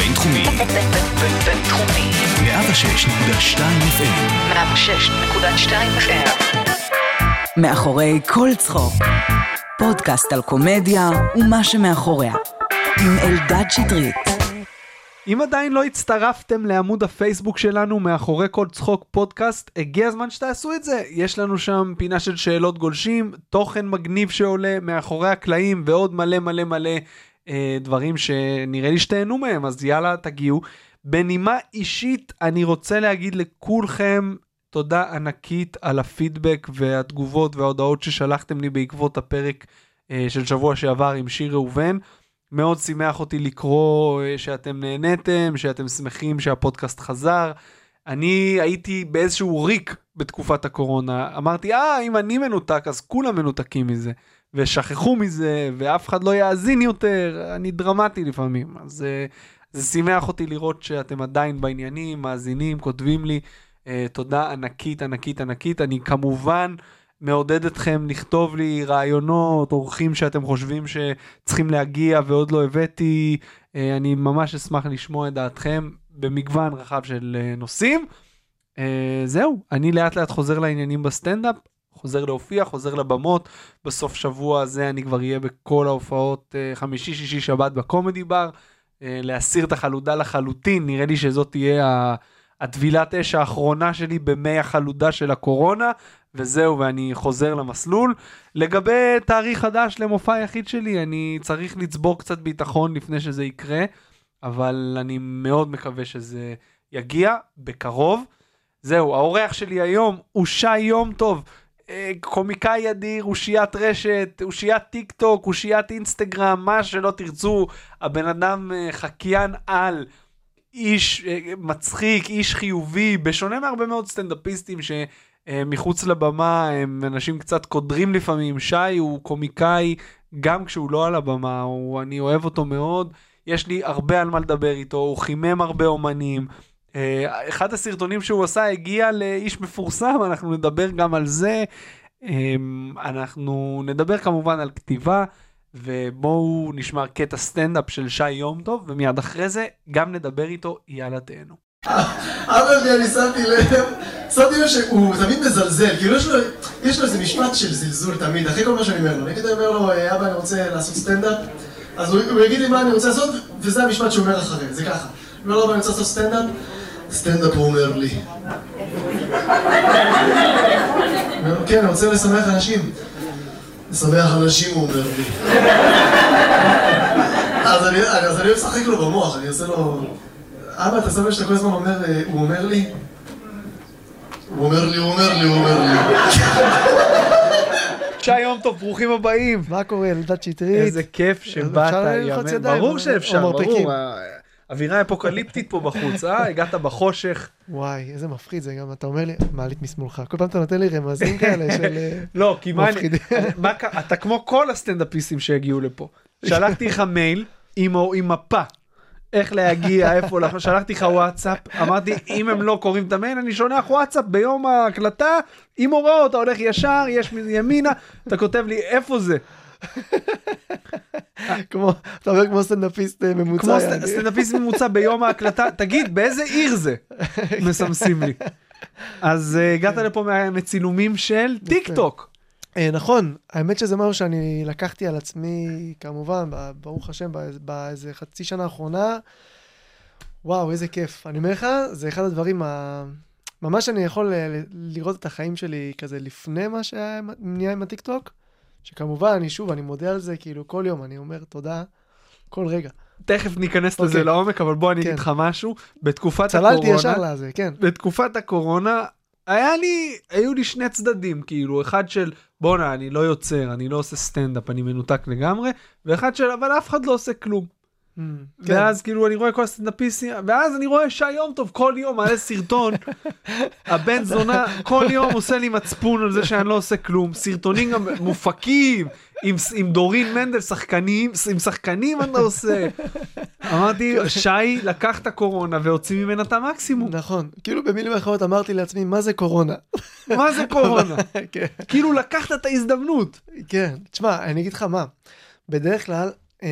הבינתחומי. בינתחומי. 106.2 FM. 106.2 FM. מאחורי כל צחוק. פודקאסט על קומדיה ומה שמאחוריה. עם אלדד שטרית. אם עדיין לא הצטרפתם לעמוד הפייסבוק שלנו מאחורי כל צחוק פודקאסט, הגיע הזמן שתעשו את זה. יש לנו שם פינה של שאלות גולשים, תוכן מגניב שעולה מאחורי הקלעים ועוד מלא מלא מלא אה, דברים שנראה לי שתהנו מהם, אז יאללה תגיעו. בנימה אישית אני רוצה להגיד לכולכם תודה ענקית על הפידבק והתגובות וההודעות ששלחתם לי בעקבות הפרק אה, של שבוע שעבר עם שיר ראובן. מאוד שימח אותי לקרוא אה, שאתם נהניתם, שאתם שמחים שהפודקאסט חזר. אני הייתי באיזשהו ריק בתקופת הקורונה. אמרתי, אה, אם אני מנותק, אז כולם מנותקים מזה. ושכחו מזה, ואף אחד לא יאזין יותר. אני דרמטי לפעמים. אז uh, זה שימח אותי לראות שאתם עדיין בעניינים, מאזינים, כותבים לי. Uh, תודה ענקית, ענקית, ענקית. אני כמובן... מעודד אתכם לכתוב לי רעיונות, אורחים שאתם חושבים שצריכים להגיע ועוד לא הבאתי. אה, אני ממש אשמח לשמוע את דעתכם במגוון רחב של אה, נושאים. אה, זהו, אני לאט לאט חוזר לעניינים בסטנדאפ, חוזר להופיע, חוזר לבמות. בסוף שבוע הזה אני כבר אהיה בכל ההופעות חמישי, שישי, שבת בקומדי בר. להסיר את החלודה לחלוטין, נראה לי שזאת תהיה הטבילת אש האחרונה שלי במי החלודה של הקורונה, וזהו, ואני חוזר למסלול. לגבי תאריך חדש למופע היחיד שלי, אני צריך לצבור קצת ביטחון לפני שזה יקרה, אבל אני מאוד מקווה שזה יגיע בקרוב. זהו, האורח שלי היום הוא שי יום טוב. קומיקאי אדיר, אושיית רשת, אושיית טיק טוק, אושיית אינסטגרם, מה שלא תרצו, הבן אדם אה, חקיין על, איש אה, מצחיק, איש חיובי, בשונה מהרבה מאוד סטנדאפיסטים ש... אה, לבמה הם אנשים קצת קודרים לפעמים. שי הוא קומיקאי גם כשהוא לא על הבמה, הוא, אני אוהב אותו מאוד. יש לי הרבה על מה לדבר איתו, הוא חימם הרבה אומנים. אה, אחד הסרטונים שהוא עשה הגיע לאיש מפורסם, אנחנו נדבר גם על זה. אה, אנחנו נדבר כמובן על כתיבה, ובואו נשמע קטע סטנדאפ של שי יום טוב, ומיד אחרי זה גם נדבר איתו, יאללה תהנו. אבא שלי, אני שמתי לב, שמתי לב שהוא תמיד מזלזל, כאילו יש לו, יש לו איזה משפט של זלזול תמיד, אחרי כל מה שאני אומר לו. נגיד אני אומר לו, אבא, אני רוצה לעשות סטנדאפ, אז הוא, הוא יגיד לי מה אני רוצה לעשות, וזה המשפט שהוא אומר אחרי, זה ככה. אומר לו, אבא, אני רוצה לעשות סטנדאפ, סטנדאפ הוא אומר לי. כן, אני רוצה לשמח אנשים. לשמח אנשים, הוא אומר לי. אז אני משחק לו במוח, אני עושה לו... אבא, אתה שם לב שאתה כל הזמן אומר, אה, הוא אומר לי? הוא אומר לי, הוא אומר לי, הוא אומר לי. שי יום טוב, ברוכים הבאים. מה קורה, אלדד שטרית? איזה כיף שבאת, יאמן. ברור שאפשר, ברור. אווירה אפוקליפטית פה בחוץ, אה? הגעת בחושך. וואי, איזה מפחיד זה גם, אתה אומר לי, מעלית משמאלך. כל פעם אתה נותן לי רמזים כאלה של... אה, לא, כי מה אני... אתה כמו כל הסטנדאפיסטים שהגיעו לפה. שלחתי לך מייל עם מפה איך להגיע, איפה, שלחתי לך וואטסאפ, אמרתי, אם הם לא קוראים את המייל, אני שולח וואטסאפ ביום ההקלטה, עם הוראות, אתה הולך ישר, יש ימינה, אתה כותב לי, איפה זה? כמו, אתה אומר כמו סטנדאפיסט אה, ממוצע. כמו סטנדאפיסט ממוצע ביום ההקלטה, תגיד, באיזה עיר זה? מסמסים לי. אז אה, הגעת לפה מצילומים של טיק טוק. אה, נכון, האמת שזה משהו שאני לקחתי על עצמי, כמובן, ברוך השם, באיזה חצי שנה האחרונה. וואו, איזה כיף. אני אומר לך, זה אחד הדברים, ה... ממש אני יכול לראות את החיים שלי כזה לפני מה שהיה עם הטיקטוק, שכמובן, אני שוב, אני מודה על זה, כאילו, כל יום אני אומר תודה, כל רגע. תכף ניכנס לזה אוקיי. לעומק, אבל בוא אני אגיד כן. לך משהו. בתקופת הקורונה... צללתי ישר לזה, כן. בתקופת הקורונה, היה לי, היו לי שני צדדים, כאילו, אחד של בואנה, אני לא יוצר, אני לא עושה סטנדאפ, אני מנותק לגמרי, ואחד של, אבל אף אחד לא עושה כלום. כן. ואז כאילו אני רואה כל הסטנדאפיסטים, ואז אני רואה שי יום טוב כל יום מעלה סרטון, הבן זונה כל יום עושה לי מצפון על זה שאני לא עושה כלום, סרטונים גם מופקים, עם, עם דורין מנדל, שחקנים, עם שחקנים אתה עושה. אמרתי, שי לקח את הקורונה והוציא ממנה את המקסימום. נכון, כאילו במילים אחרות אמרתי לעצמי, מה זה קורונה? מה זה קורונה? כן. כאילו לקחת את ההזדמנות. כן, תשמע, אני אגיד לך מה, בדרך כלל, אמ,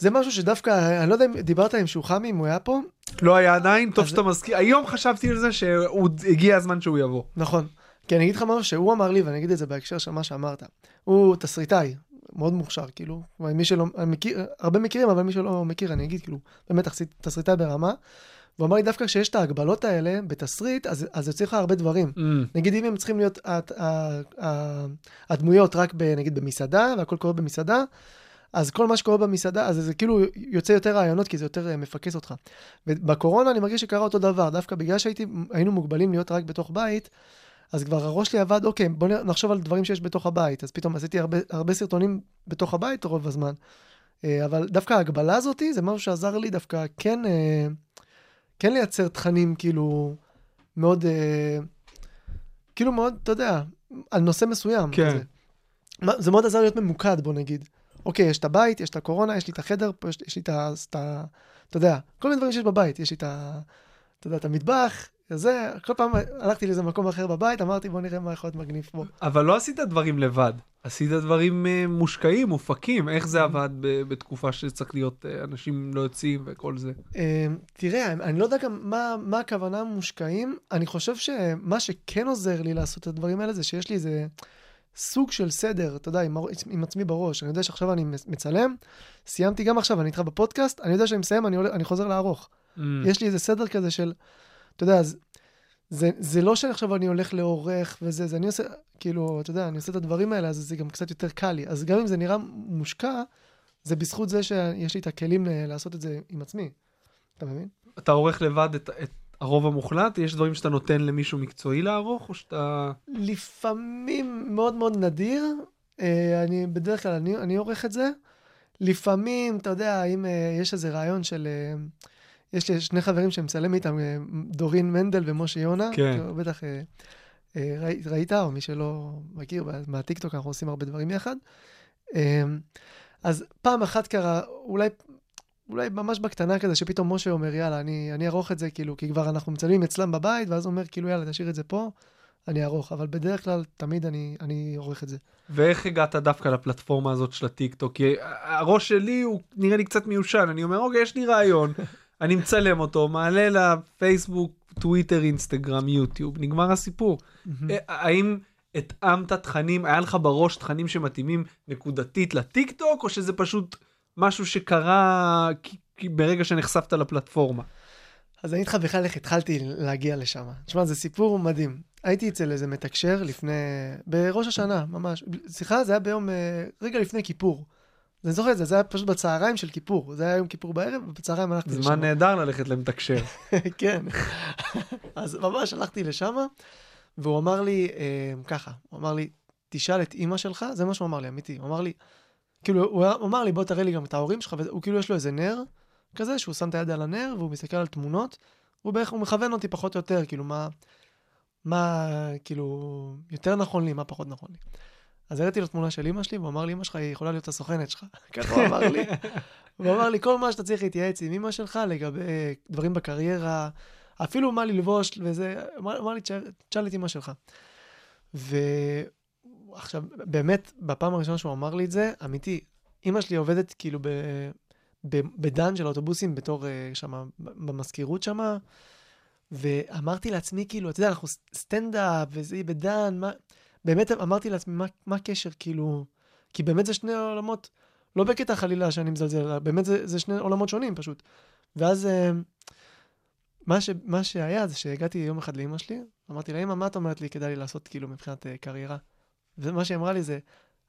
זה משהו שדווקא, אני לא יודע אם דיברת עם שוחמי, אם הוא היה פה. לא היה עדיין, טוב אז- שאתה מזכיר. היום חשבתי על זה שהגיע הזמן שהוא יבוא. נכון. כי אני אגיד לך משהו שהוא אמר לי, ואני אגיד את זה בהקשר של מה שאמרת. הוא תסריטאי, מאוד מוכשר, כאילו. מי שלא, מכיר, הרבה מכירים, אבל מי שלא מכיר, אני אגיד, כאילו, באמת תסריט- תסריטאי ברמה. והוא אמר לי, דווקא כשיש את ההגבלות האלה בתסריט, אז, אז יוצא לך הרבה דברים. Mm. נגיד, אם הם צריכים להיות הת- הדמויות רק, ב, נגיד, במסעדה, והכל קורה במסעדה, אז כל מה שקורה במסעדה, אז זה כאילו יוצא יותר רעיונות, כי זה יותר אה, מפקס אותך. ובקורונה אני מרגיש שקרה אותו דבר, דווקא בגלל שהיינו מוגבלים להיות רק בתוך בית, אז כבר הראש שלי עבד, אוקיי, בוא נחשוב על דברים שיש בתוך הבית. אז פתאום עשיתי הרבה, הרבה סרטונים בתוך הבית רוב הזמן. אה, אבל דווקא ההגבלה הזאתי, זה משהו שעזר לי דווקא כן, אה, כן לייצר תכנים כאילו מאוד, כאילו מאוד, אתה יודע, על נושא מסוים. כן. כזה. זה מאוד עזר להיות ממוקד, בוא נגיד. אוקיי, יש את הבית, יש את הקורונה, יש לי את החדר, פה יש, יש לי את ה... את ה- אתה יודע, כל מיני דברים שיש בבית. יש לי את ה... אתה יודע, את המטבח, זה, כל פעם הלכתי לאיזה מקום אחר בבית, אמרתי, בוא נראה מה יכול להיות מגניב פה. אבל לא עשית דברים לבד. עשית דברים אה, מושקעים, מופקים. איך. זה עבד ב- בתקופה שצריך להיות אה, אנשים לא יוצאים וכל זה? אה, תראה, אני לא יודע גם מה, מה הכוונה מושקעים. אני חושב שמה שכן עוזר לי לעשות את הדברים האלה זה שיש לי איזה סוג של סדר, אתה יודע, עם, עם עצמי בראש. אני יודע שעכשיו אני מצלם, סיימתי גם עכשיו, אני איתך בפודקאסט, אני יודע שאני מסיים, אני, עולה, אני חוזר לערוך. Mm. יש לי איזה סדר כזה של, אתה יודע, אז, זה, זה לא שעכשיו אני הולך לעורך וזה, זה אני עושה, כאילו, אתה יודע, אני עושה את הדברים האלה, אז זה גם קצת יותר קל לי. אז גם אם זה נראה מושקע, זה בזכות זה שיש לי את הכלים ל- לעשות את זה עם עצמי. אתה מבין? אתה עורך לבד את, את הרוב המוחלט? יש דברים שאתה נותן למישהו מקצועי לערוך, או שאתה... לפעמים מאוד מאוד נדיר, אה, אני בדרך כלל, אני, אני עורך את זה. לפעמים, אתה יודע, אם אה, יש איזה רעיון של... אה, יש לי שני חברים שאני מצלם איתם, דורין מנדל ומשה יונה. כן. בטח אה, אה, ראי- ראית, או מי שלא מכיר, מהטיקטוק אנחנו עושים הרבה דברים יחד. אז פעם אחת קרה, אולי... אולי ממש בקטנה כזה, שפתאום משה אומר, יאללה, אני, אני אערוך את זה, כאילו, כי כבר אנחנו מצלמים אצלם בבית, ואז הוא אומר, כאילו, יאללה, תשאיר את זה פה, אני אערוך. אבל בדרך כלל, תמיד אני, אני עורך את זה. ואיך הגעת דווקא לפלטפורמה הזאת של הטיקטוק? כי הראש שלי הוא נראה לי קצת מיושן, אני אומר, אוקיי, יש לי רעיון, אני מצלם אותו, מעלה לפייסבוק, טוויטר, אינסטגרם, יוטיוב, נגמר הסיפור. אה, האם התאמת תכנים, היה לך בראש תכנים שמתאימים נקודתית לטיקטוק, או שזה פשוט משהו שקרה ברגע שנחשפת לפלטפורמה? אז אני איתך בכלל איך התחלתי להגיע לשם. תשמע, זה סיפור מדהים. הייתי אצל איזה מתקשר לפני, בראש השנה, ממש. סליחה, זה היה ביום, אה, רגע לפני כיפור. אני זוכר את זה, זה היה פשוט בצהריים של כיפור. זה היה יום כיפור בערב, ובצהריים הלכתי לשם. זמן נהדר ללכת למתקשר. כן. אז ממש הלכתי לשם, והוא אמר לי אה, ככה, הוא אמר לי, תשאל את אימא שלך, זה מה שהוא אמר לי, אמיתי. הוא אמר לי, כאילו, הוא הוא אמר לי, בוא תראה לי גם את ההורים שלך, והוא כאילו יש לו איזה נר כזה, שהוא שם את היד על הנר, והוא מסתכל על תמונות, הוא בערך, הוא מכוון אותי פחות או יותר, כאילו, מה, מה, כאילו, יותר נכון לי, מה פחות נכון לי. אז הראיתי לו תמונה של אימא שלי, והוא אמר לי, אמא שלך היא יכולה להיות הסוכנת שלך. ככה הוא אמר לי. הוא אמר לי, כל מה שאתה צריך להתייעץ עם אמא שלך לגבי דברים בקריירה, אפילו מה ללבוש וזה, אמר אמר לי, "תשאל- את אמא שלך. ועכשיו, באמת, בפעם הראשונה שהוא אמר לי את זה, אמיתי, אמא שלי עובדת כאילו ב... ב- בדן של האוטובוסים בתור אה, שמה, במזכירות שמה, ואמרתי לעצמי, כאילו, אתה יודע, אנחנו סטנדאפ, וזה יהיה בדן, מה... באמת אמרתי לעצמי, מה, מה הקשר, כאילו... כי באמת זה שני עולמות, לא בקטע חלילה שאני מזלזל, אלא באמת זה, זה שני עולמות שונים פשוט. ואז אה, מה, ש, מה שהיה זה שהגעתי יום אחד לאמא שלי, אמרתי לה, אמא, מה את אומרת לי כדאי לי לעשות כאילו מבחינת אה, קריירה? ומה שהיא אמרה לי זה,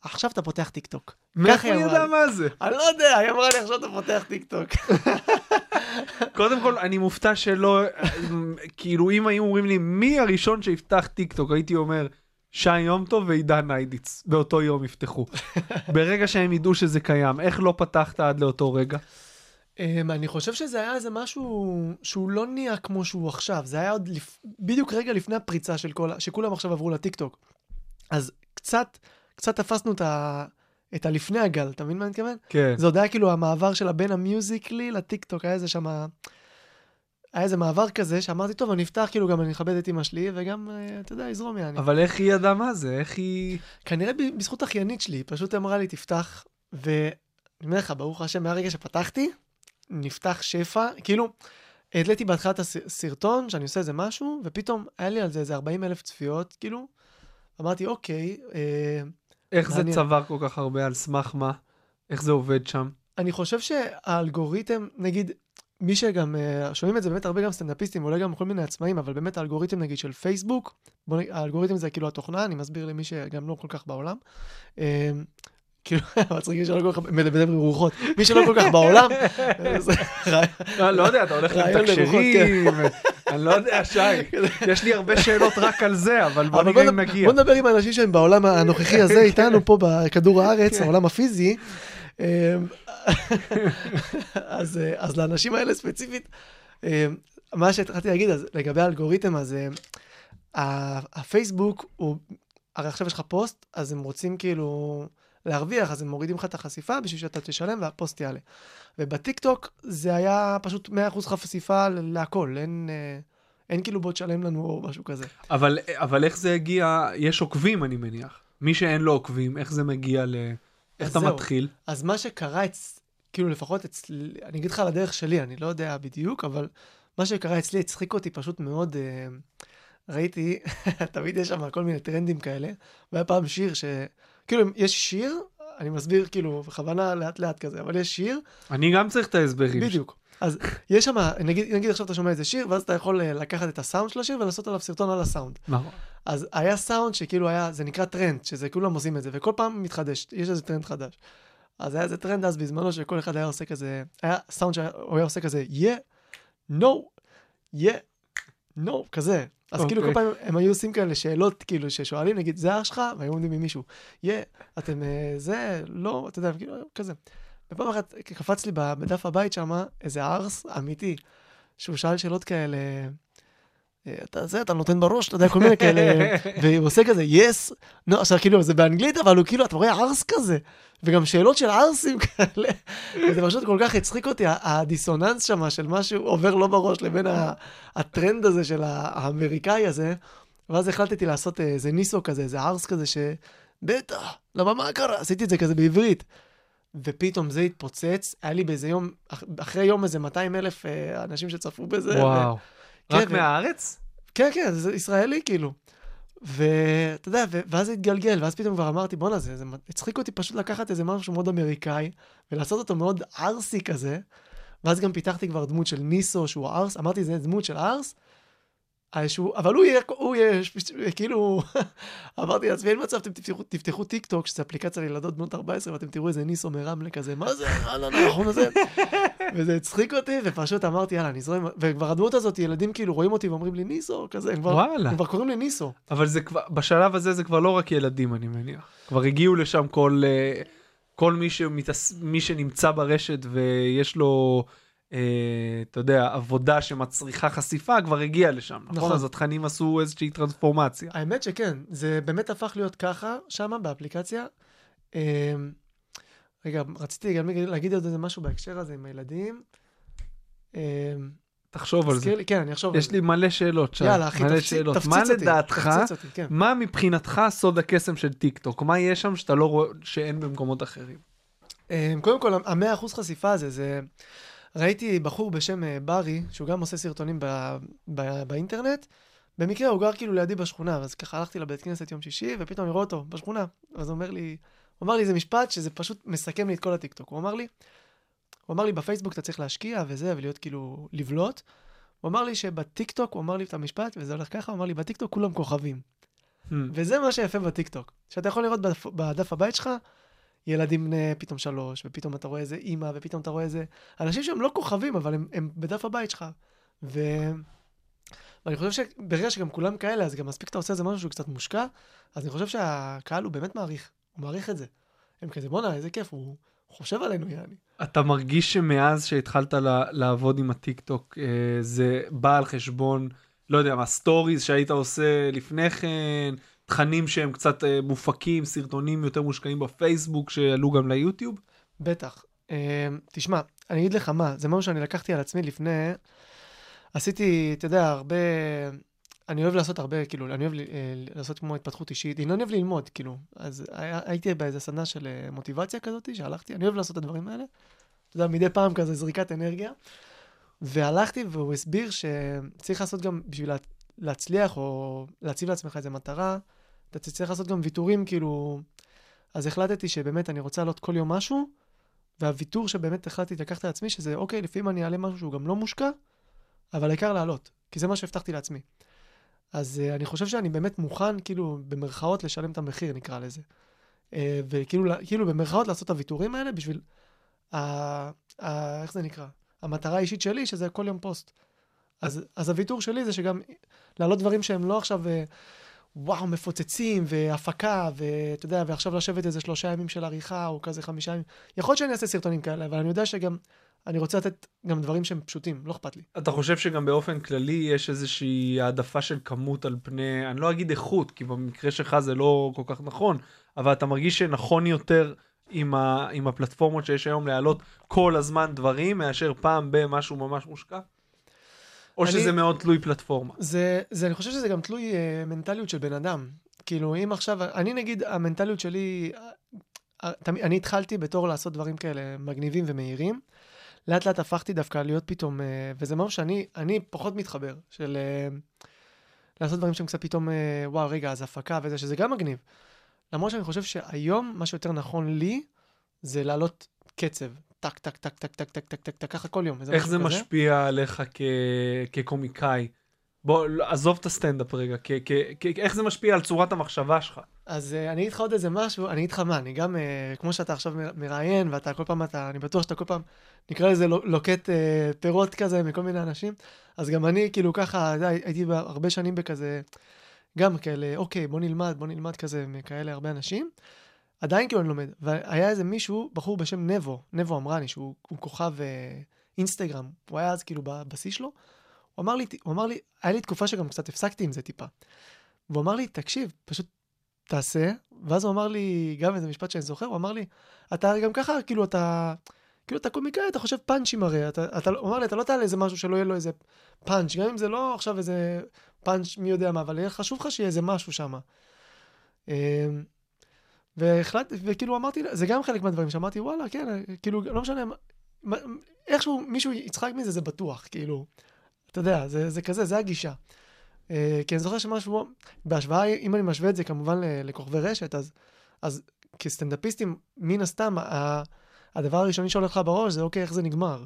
עכשיו אתה פותח טיק טוק. מאיפה היא לי. מה זה? אני לא יודע, היא אמרה לי, עכשיו אתה פותח טיק טוק. קודם כל, אני מופתע שלא, כאילו, אם היו אומרים לי, מי הראשון שיפתח טיק טוק, הייתי אומר, שי יום טוב ועידן ניידיץ, באותו יום יפתחו. ברגע שהם ידעו שזה קיים, איך לא פתחת עד לאותו רגע? Um, אני חושב שזה היה איזה משהו שהוא לא נהיה כמו שהוא עכשיו. זה היה עוד לפ... בדיוק רגע לפני הפריצה של כל... שכולם עכשיו עברו לטיקטוק. אז קצת, קצת תפסנו את, ה... את הלפני הגל, אתה מבין מה אני מתכוון? כן. זה עוד היה כאילו המעבר שלה בין המיוזיקלי לטיקטוק, היה איזה שם... היה איזה מעבר כזה שאמרתי, טוב, אני אפתח, כאילו גם אני אכבד את אמא שלי, וגם, אה, אתה יודע, יזרום יעני. אבל איך היא ידעה מה זה? איך היא... כנראה בזכות אחיינית שלי, פשוט אמרה לי, תפתח, אני אומר לך, ברוך השם, מהרגע שפתחתי, נפתח שפע, כאילו, העליתי בהתחלה את הסרטון, שאני עושה איזה משהו, ופתאום היה לי על זה איזה 40 אלף צפיות, כאילו, אמרתי, אוקיי, אה, איך זה מעניין. צבר כל כך הרבה, על סמך מה? איך זה עובד שם? אני חושב שהאלגוריתם, נגיד, מי שגם, אה, שומעים את זה באמת הרבה גם סטנדאפיסטים, אולי גם כל מיני עצמאים, אבל באמת האלגוריתם נגיד של פייסבוק, בוא נגיד, האלגוריתם זה כאילו התוכנה, אני מסביר למי שגם לא כל כך בעולם. אה, כאילו, מצחיקים שלא כל כך מדבר רוחות. מי שלא כל כך בעולם, לא, לא יודע, אתה הולך רעיון לרוחות, לתקשרים, אני לא יודע, שי, יש לי הרבה שאלות רק על זה, אבל בוא נראה אם נגיע. בוא נדבר עם האנשים שהם בעולם הנוכחי הזה איתנו פה בכדור הארץ, העולם הפיזי. אמ, אז, אה, אז לאנשים האלה ספציפית, אמ, מה שהתחלתי להגיד אז לגבי האלגוריתם, אז אמ, ה- הפייסבוק הוא, הרי עכשיו יש לך פוסט, אז הם רוצים כאילו להרוויח, אז הם מורידים לך את החשיפה בשביל שאתה תשלם והפוסט יעלה. ובטיק טוק זה היה פשוט 100% חשיפה להכל, אין, אה, אין כאילו בוא תשלם לנו או משהו כזה. אבל, אבל איך זה הגיע, יש עוקבים אני מניח. מי שאין לו עוקבים, איך זה מגיע ל... איך אתה זהו. מתחיל? אז מה שקרה אצ... כאילו לפחות אצלי, אני אגיד לך על הדרך שלי, אני לא יודע בדיוק, אבל מה שקרה אצלי הצחיק אותי פשוט מאוד. אה, ראיתי, תמיד יש שם כל מיני טרנדים כאלה, והיה פעם שיר ש... כאילו, יש שיר, אני מסביר כאילו בכוונה לאט לאט כזה, אבל יש שיר, אני גם צריך את ההסברים. בדיוק. אז יש שם, נגיד, נגיד עכשיו אתה שומע איזה שיר, ואז אתה יכול אה, לקחת את הסאונד של השיר ולעשות עליו סרטון על הסאונד. נכון. אז היה סאונד שכאילו היה, זה נקרא טרנד, שזה כולם עושים את זה, וכל פעם מתחדש, יש איזה טרנד חדש. אז היה איזה טרנד אז בזמנו שכל אחד היה עושה כזה, היה סאונד שהוא היה עושה כזה, yeah, no, yeah, no, כזה. אז כאילו כל אוקיי. פעם הם היו עושים כאלה שאלות, כאילו, ששואלים, נגיד, זה אח שלך? והיו עומדים עם מישהו, yeah, אתם אה, זה, לא, אתה יודע, כאילו, כזה. ופעם אחת קפץ לי בדף הבית שם איזה ארס אמיתי, שהוא שאל שאלות כאלה, אתה זה, אתה נותן בראש, אתה יודע, כל מיני כאלה, והוא עושה כזה, yes, no, עכשיו כאילו, זה באנגלית, אבל הוא כאילו, אתה רואה ארס כזה, וגם שאלות של ערסים כאלה, וזה פשוט כל כך הצחיק אותי, הדיסוננס שם של משהו עובר לא בראש לבין הטרנד הזה של האמריקאי הזה, ואז החלטתי לעשות אה, איזה ניסו כזה, איזה ערס כזה, ש... בטח, למה מה קרה? עשיתי את זה כזה בעברית. ופתאום זה התפוצץ, היה לי באיזה יום, אח- אחרי יום איזה 200 אלף אה, אנשים שצפו בזה. וואו. רק ו- מהארץ? כן, כן, זה ישראלי כאילו. ואתה יודע, ו- ואז זה התגלגל, ואז פתאום כבר אמרתי, בואנה, זה, זה הצחיק אותי פשוט לקחת איזה משהו מאוד אמריקאי, ולעשות אותו מאוד ערסי כזה, ואז גם פיתחתי כבר דמות של ניסו, שהוא ערס, אמרתי, זה דמות של ערס, שהוא, אבל הוא יהיה, הוא יהיה, כאילו, אמרתי לעצמי, אין מצב, אתם תפתחו, תפתחו טיק טוק, שזו אפליקציה לילדות בנות 14, ואתם תראו איזה ניסו מרמלה כזה, מה זה, אהלן, האחרון הזה, וזה הצחיק אותי, ופשוט אמרתי, יאללה, נזרום, וכבר הדמות הזאת, ילדים כאילו רואים אותי ואומרים לי ניסו, כזה, הם כבר, וואלה. הם כבר קוראים לי ניסו. אבל זה כבר, בשלב הזה זה כבר לא רק ילדים, אני מניח. כבר הגיעו לשם כל, אה, כל מי, שמתעס... מי שנמצא ברשת ויש לו, אה, אתה יודע, עבודה שמצריכה חשיפה, כבר הגיע לשם, נכון? נכון. אז התכנים עשו איזושהי טרנספורמציה. האמת שכן, זה באמת הפך להיות ככה, שמה באפליקציה. אמ, רגע, רציתי גם להגיד- עוד איזה משהו בהקשר הזה עם הילדים. אמ, תחשוב על זה. לי, כן, אני אחשוב על יש זה. לי מלא שאלות, שי. יאללה, אחי, תפציץ שאלות. תפציץ מה אותי, לדעתך, תפציץ אותי, כן. מה מבחינתך סוד הקסם של טיק טוק? מה יש שם שאתה לא רואה, שאין במקומות אחרים? קודם כל, המאה אחוז חשיפה הזה, זה... ראיתי בחור בשם אה, ברי, שהוא גם עושה סרטונים ב... ב... באינטרנט. במקרה הוא גר כאילו לידי בשכונה, אז ככה הלכתי לבית כנסת יום שישי, ופתאום אני רואה אותו בשכונה. אז הוא אומר לי, הוא אמר לי איזה משפט שזה פשוט מסכם לי את כל הטיקטוק. הוא אמר לי, הוא אמר לי בפייסבוק אתה צריך להשקיע וזה, ולהיות כאילו, לבלוט. הוא אמר לי שבטיקטוק, הוא אמר לי את המשפט, וזה הולך ככה, הוא אמר לי, בטיקטוק כולם כוכבים. Hmm. וזה מה שיפה בטיקטוק. שאתה יכול לראות בדף, בדף הבית שלך, ילדים בני פתאום שלוש, ופתאום אתה רואה איזה אימא, ופתאום אתה רואה איזה... אנשים שהם לא כוכבים, אבל הם, הם בדף הבית שלך. ו... ואני חושב שברגע שגם כולם כאלה, אז גם מספיק אתה עושה איזה משהו שהוא קצת מושקע, אז אני חושב שהקהל הוא באמת מעריך, הוא מעריך את זה. הם כזה, בואנה, איזה כיף, הוא חושב עלינו, יעני. אתה מרגיש שמאז שהתחלת לעבוד עם הטיק טוק, אה, זה בא על חשבון, לא יודע מה, סטוריז שהיית עושה לפני כן, תכנים שהם קצת אה, מופקים, סרטונים יותר מושקעים בפייסבוק שעלו גם ליוטיוב? בטח. אה, תשמע, אני אגיד לך מה, זה משהו שאני לקחתי על עצמי לפני, עשיתי, אתה יודע, הרבה, אני אוהב לעשות הרבה, כאילו, אני אוהב אה, לעשות כמו התפתחות אישית, אני אוהב ללמוד, כאילו. אז הייתי באיזה סדנה של אה, מוטיבציה כזאת, שהלכתי, אני אוהב לעשות את הדברים האלה. אתה יודע, מדי פעם כזה זריקת אנרגיה. והלכתי והוא הסביר שצריך לעשות גם, בשביל לה, להצליח או להציב לעצמך איזה מטרה, אתה צריך לעשות גם ויתורים, כאילו... אז החלטתי שבאמת אני רוצה לעלות כל יום משהו, והוויתור שבאמת החלטתי לקחת לעצמי, שזה אוקיי, לפעמים אני אעלה משהו שהוא גם לא מושקע, אבל העיקר לעלות, כי זה מה שהבטחתי לעצמי. אז uh, אני חושב שאני באמת מוכן, כאילו, במרכאות, לשלם את המחיר, נקרא לזה. Uh, וכאילו, כאילו, במרכאות לעשות את הוויתורים האלה בשביל, ה, ה, איך זה נקרא? המטרה האישית שלי, שזה כל יום פוסט. אז, אז הוויתור שלי זה שגם להעלות דברים שהם לא עכשיו, אה, וואו, מפוצצים, והפקה, ואתה יודע, ועכשיו לשבת איזה שלושה ימים של עריכה, או כזה חמישה ימים. יכול להיות שאני אעשה סרטונים כאלה, אבל אני יודע שגם, אני רוצה לתת גם דברים שהם פשוטים, לא אכפת לי. אתה חושב שגם באופן כללי יש איזושהי העדפה של כמות על פני, אני לא אגיד איכות, כי במקרה שלך זה לא כל כך נכון, אבל אתה מרגיש שנכון יותר עם, ה, עם הפלטפורמות שיש היום להעלות כל הזמן דברים, מאשר פעם במשהו ממש מושקע? או אני- שזה מאוד תלוי פלטפורמה? זה, זה, אני חושב שזה גם תלוי אה, מנטליות של בן אדם. כאילו, אם עכשיו, אני נגיד, המנטליות שלי, אה, אה, אני התחלתי בתור לעשות דברים כאלה מגניבים ומהירים. לאט לאט הפכתי דווקא להיות פתאום, אה, וזה משהו שאני אני פחות מתחבר, של אה, לעשות דברים שהם קצת פתאום, אה, וואו, רגע, אז הפקה וזה, שזה גם מגניב. למרות שאני חושב שהיום, מה שיותר נכון לי, זה לעלות קצב. טק, טק, טק, טק, טק, טק, טק, טק, טק, ככה כל יום. איך זה כזה. משפיע עליך כ... כקומיקאי? בוא, לא, עזוב את הסטנדאפ רגע, כ... כ... כ... איך זה משפיע על צורת המחשבה שלך? אז uh, אני אגיד לך עוד איזה משהו, אני אגיד לך מה, אני גם, uh, כמו שאתה עכשיו מראיין, ואתה כל פעם, אתה, אני בטוח שאתה כל פעם, נקרא לזה לו- לוקט uh, פירות כזה מכל מיני אנשים, אז גם אני כאילו ככה, הייתי בה- הרבה שנים בכזה, גם כאלה, אוקיי, בוא נלמד, בוא נלמד כזה, מכאלה הרבה אנשים. עדיין כאילו אני לומד. והיה איזה מישהו, בחור בשם נבו, נבו אמרני, שהוא הוא כוכב uh, אינסטגרם, הוא היה אז כאילו ב- בשיא שלו. הוא אמר לי, הוא אמר לי, היה לי תקופה שגם קצת הפסקתי עם זה טיפה. והוא אמר לי, תקשיב, פשוט תעשה, ואז הוא אמר לי, גם איזה משפט שאני זוכר, הוא אמר לי, אתה גם ככה, כאילו אתה, כאילו אתה קומיקאי, אתה חושב פאנצ'ים הרי, אתה, אתה, הוא אמר לי, אתה לא תעלה איזה משהו שלא יהיה לו איזה פאנץ', גם אם זה לא עכשיו איזה פאנץ' מי יודע מה, אבל חשוב לך שיהיה איזה משהו שם. והחלטתי, וכאילו אמרתי, זה גם חלק מהדברים שאמרתי, וואלה, כן, כאילו, לא משנה, מה- איכשהו מישהו יצחק מזה, זה בטוח, כאילו, אתה יודע, זה, זה כזה, זה הגישה. אה, כי אני זוכר שמשהו, בהשוואה, אם אני משווה את זה כמובן לכוכבי רשת, אז, אז כסטנדאפיסטים, מן הסתם, ה- הדבר הראשוני שעולה לך בראש זה, אוקיי, איך זה נגמר.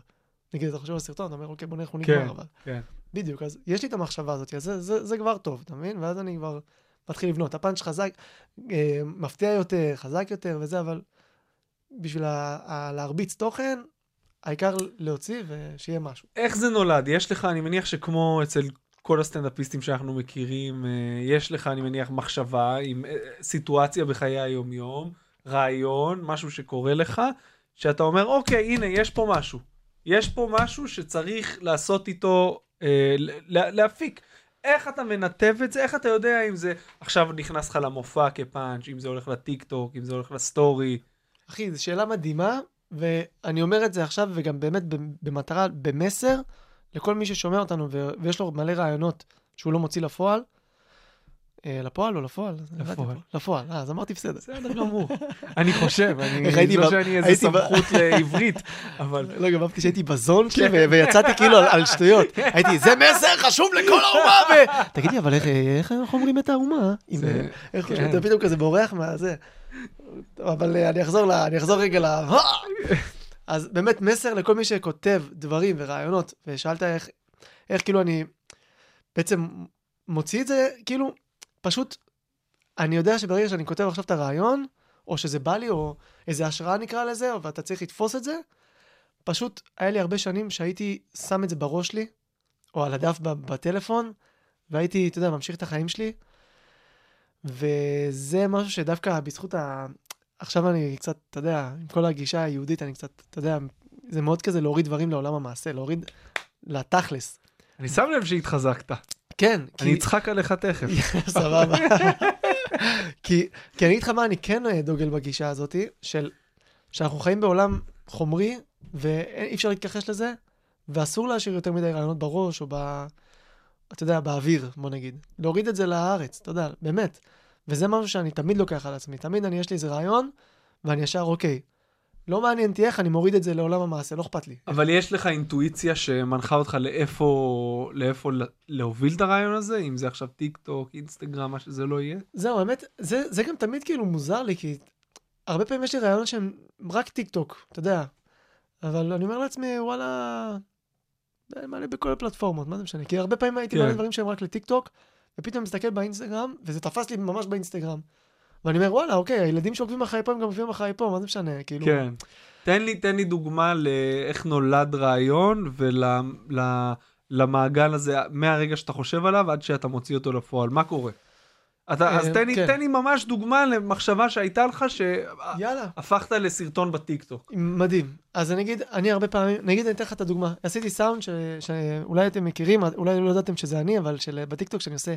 נגיד, אתה חושב על סרטון, אתה אומר, אוקיי, בוא נראה איך הוא כן, נגמר, אבל... כן. בדיוק, אז יש לי את המחשבה הזאת, אז זה, זה, זה כבר טוב, אתה מבין? ואז אני כבר מתחיל לבנות. הפאנץ' חזק, אה, מפתיע יותר, חזק יותר וזה, אבל בשביל ה, ה, להרביץ תוכן, העיקר להוציא ושיהיה משהו. איך זה נולד? יש לך, אני מניח שכמו אצל כל הסטנדאפיסטים שאנחנו מכירים, אה, יש לך, אני מניח, מחשבה עם אה, סיטואציה בחיי היום-יום, רעיון, משהו שקורה לך, שאתה אומר, אוקיי, הנה, יש פה משהו. יש פה משהו שצריך לעשות איתו, אה, לה- להפיק. איך אתה מנתב את זה? איך אתה יודע אם זה עכשיו נכנס לך למופע כפאנץ', אם זה הולך לטיק טוק, אם זה הולך לסטורי? אחי, זו שאלה מדהימה, ואני אומר את זה עכשיו, וגם באמת במטרה, במסר, לכל מי ששומע אותנו ויש לו מלא רעיונות שהוא לא מוציא לפועל. אה, לפועל או לפועל? לפועל. לפועל, אה, אז אמרתי בסדר. בסדר גמור. אני חושב, אני, לא שאני איזה סמכות לעברית, אבל... לא, גם אהבתי שהייתי בזון שלי ו- ויצאתי כאילו על- שטויות. הייתי, זה מסר חשוב לכל האומה. תגיד לי, אבל איך- אנחנו אומרים את האומה? זה- איך כן. חושבים, אתה פתאום כזה בורח מהזה. אבל אה, אני אחזור. אני אחזור רגע ל... אז באמת מסר לכל מי שכותב דברים ורעיונות, ושאלת איך, איך כאילו אני בעצם מוציא את זה, כאילו, פשוט, אני יודע שברגע שאני כותב עכשיו את הרעיון, או שזה בא לי, או איזה השראה נקרא לזה, ואתה צריך לתפוס את זה, פשוט היה לי הרבה שנים שהייתי שם את זה בראש לי, או על הדף בטלפון, והייתי, אתה יודע, ממשיך את החיים שלי, וזה משהו שדווקא בזכות ה... עכשיו אני קצת, אתה יודע, עם כל הגישה היהודית, אני קצת, אתה יודע, זה מאוד כזה להוריד דברים לעולם המעשה, להוריד לתכלס. אני שם לב שהתחזקת. כן, אני אצחק עליך תכף. סבבה. כי, אני אגיד לך מה, אני כן אה, דוגל בגישה הזאת, של שאנחנו חיים בעולם חומרי, ואי אפשר להתכחש לזה, ואסור להשאיר יותר מדי רעיונות בראש, או, ב, אתה יודע, באוויר, בוא נגיד. להוריד את זה לארץ, אתה יודע, באמת. וזה משהו שאני תמיד לוקח על עצמי. תמיד אני, יש לי איזה רעיון, ואני ישר, אוקיי, לא מעניין אותי איך, אני מוריד את זה לעולם המעשה, לא אכפת לי. אבל יש לך אינטואיציה שמנחה אותך לאיפה, לאיפה להוביל את הרעיון הזה, אם זה עכשיו טיק טוק, אינסטגרם, מה שזה לא יהיה? זהו, האמת, זה, זה גם תמיד כאילו מוזר לי, כי הרבה פעמים יש לי רעיונות שהם רק טיק טוק, אתה יודע. אבל אני אומר לעצמי, וואלה, זה מעלה בכל הפלטפורמות, מה זה משנה? כי הרבה פעמים הייתי כן. מעלה דברים שהם רק לטיק טוק, ופתאום מסתכל באינסטגרם, וזה תפס לי ממש באינסטגרם. ואני אומר, וואלה, אוקיי, הילדים שעוקבים אחריי פה, הם גם עוקבים אחריי פה, מה זה משנה? כאילו... כן. תן לי, תן לי דוגמה לאיך נולד רעיון ולמעגל הזה מהרגע שאתה חושב עליו עד שאתה מוציא אותו לפועל. מה קורה? אתה, אז אה, תן לי, כן. תן לי ממש דוגמה למחשבה שהייתה לך. שהפכת לסרטון בטיקטוק. מדהים. אז אני אגיד, אני הרבה פעמים, נגיד אני אתן לך את הדוגמה. עשיתי סאונד ש- שאולי אתם מכירים, אולי לא ידעתם שזה אני, אבל של, בטיקטוק שאני עושה,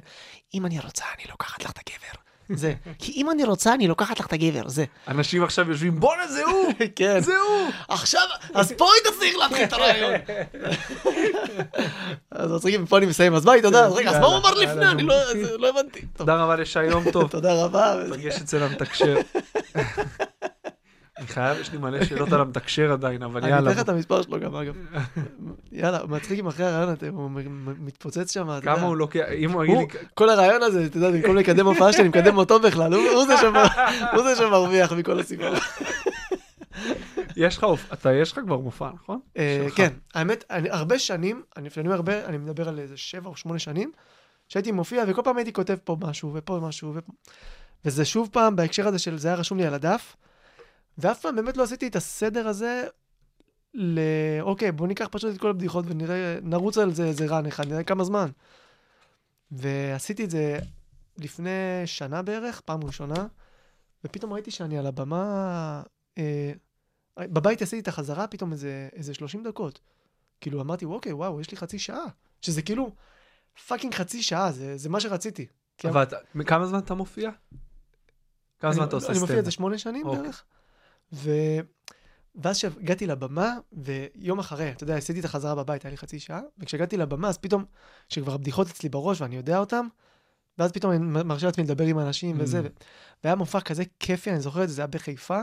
אם אני רוצה, אני לוקחת לך את הגבר. זה. כי אם אני רוצה, אני לוקחת לך את הגבר, זה. אנשים עכשיו יושבים, בואנה זה הוא! כן. זה הוא! עכשיו, אז פה היא תצליח להתחיל את הרעיון. אז מצחיקים, פה אני מסיים, אז ביי, תודה. רגע, אז מה הוא אמר לפני? אני לא לא הבנתי. תודה רבה לשי יום טוב. תודה רבה. פגש אצל המתקשר. אני חייב, יש לי מלא שאלות על המתקשר עדיין, אבל אני יאללה. אתן לך את המספר שלו גם, אגב. יאללה, מצחיק אם אחרי הרעיון הוא מתפוצץ שם, אתה יודע. כמה הוא לוקח, אם הוא יגיד לי, כל הרעיון הזה, אתה יודע, במקום לקדם הופעה שלי, אני מקדם אותו בכלל, הוא זה שמרוויח מכל הסיפור. יש לך, אתה, יש לך כבר מופע, נכון? אה. כן, האמת, אני הרבה שנים, אני כשאני אומר הרבה, אני מדבר על איזה שבע או שמונה שנים, שהייתי מופיע, וכל פעם הייתי כותב פה משהו, ופה משהו. וזה שוב פעם בהקשר הזה של זה היה רשום לי על הדף, ואף פעם באמת לא עשיתי את הסדר הזה ל... אוקיי, בוא ניקח פשוט את כל הבדיחות ונראה, נרוץ על זה איזה רן אחד, נראה כמה זמן. ועשיתי את זה לפני שנה בערך, פעם ראשונה, ופתאום ראיתי שאני על הבמה, אה, בבית עשיתי את החזרה פתאום איזה, איזה 30 דקות. כאילו אמרתי, אוקיי, וואו, יש לי חצי שעה. שזה כאילו fucking חצי שעה, זה, זה מה שרציתי. אבל אתה- כמה זמן אתה מופיע? כמה זמן אתה עושה אני מופיע איזה סטנדאפ? שמונה שנים אוקיי. בערך. ו... ואז כשהגעתי לבמה, ויום אחרי, אתה יודע, עשיתי את החזרה בבית, היה לי חצי שעה, וכשהגעתי לבמה, אז פתאום, כשכבר הבדיחות אצלי בראש ואני יודע אותן, ואז פתאום אני מרשה לעצמי לדבר עם אנשים וזה, Mm. ו... והיה מופע כזה כיפי, אני זוכר את זה, זה היה בחיפה.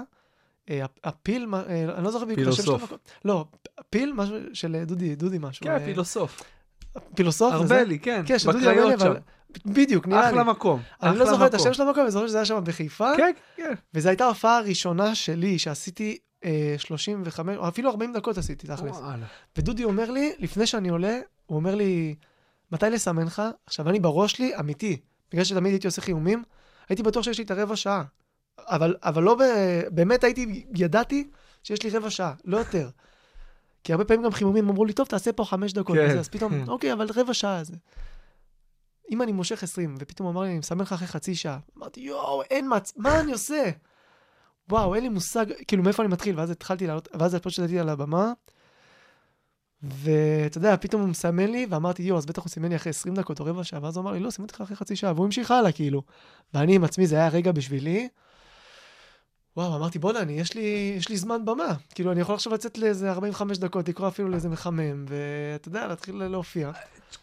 אה, הפ- הפיל, אה, אני לא זוכר בדיוק את השם של פילוסוף. המקום. לא, פיל, משהו של דודי, דודי משהו. כן, אה, פילוסוף. פילוסוף? וזה? ארבלי, כן. כן, של דודי ארבלי. אבל... בדיוק, נראה לי. אחלה מקום. אני לא זוכר את. השם של המקום, אני זוכר שזה היה שם בחיפה. כן, כן. וזו הייתה ההופעה הראשונה שלי, שעשיתי אה, 35, או אפילו 40 דקות עשיתי, תכלס. ודודי אומר לי, לפני שאני עולה, הוא אומר לי, מתי לסמן לך? עכשיו, אני בראש שלי, אמיתי, בגלל שתמיד הייתי עושה חיומים, הייתי בטוח שיש לי את הרבע שעה. אבל, אבל לא, ב, באמת הייתי, ידעתי שיש לי רבע שעה, לא יותר. כי הרבה פעמים גם חימומים אמרו לי, טוב, תעשה פה חמש דקות, כן. אז פתאום, אוקיי, אבל רבע שעה זה. אם אני מושך 20, ופתאום אמר לי, אני מסמן לך אחרי חצי שעה. אמרתי, יואו, אין מצ... מה אני עושה? וואו, אין לי מושג, כאילו, מאיפה אני מתחיל? ואז התחלתי לעלות, ואז פשוט עליתי על הבמה, ואתה יודע, פתאום הוא מסמן לי, ואמרתי, יואו, אז בטח הוא סימן לי אחרי 20 דקות או רבע שעה, ואז הוא אמר לי, לא, סימנתי לך אחרי חצי שעה, והוא המשיך הלאה, כאילו. ואני עם עצמי, זה היה רגע בשבילי. וואו, אמרתי, בוא'נה, אני, יש לי, יש לי זמן במה. כאילו, אני יכול עכשיו לצאת לאיזה 45 דקות, לקרוא אפילו לאיזה מחמם, ואתה יודע, להתחיל להופיע.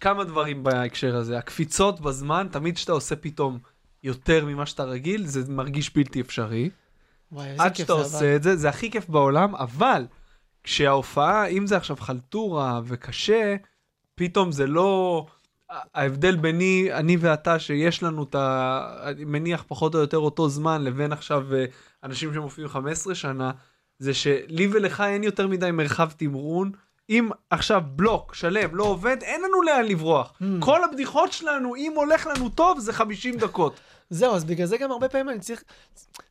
כמה דברים בהקשר הזה. הקפיצות בזמן, תמיד כשאתה עושה פתאום יותר ממה שאתה רגיל, זה מרגיש בלתי אפשרי. וואי, איזה עד כיף שאתה זה, עושה אבל. את זה, זה הכי כיף בעולם, אבל כשההופעה, אם זה עכשיו חלטורה וקשה, פתאום זה לא... ההבדל ביני, אני ואתה, שיש לנו את ה... אני מניח פחות או יותר אותו זמן, לבין עכשיו אה, אנשים שמופיעים 15 שנה, זה שלי ולך אין יותר מדי מרחב תמרון. אם עכשיו בלוק שלם לא עובד, אין לנו לאן לברוח. Hmm. כל הבדיחות שלנו, אם הולך לנו טוב, זה 50 דקות. זהו, אז בגלל זה גם הרבה פעמים אני צריך...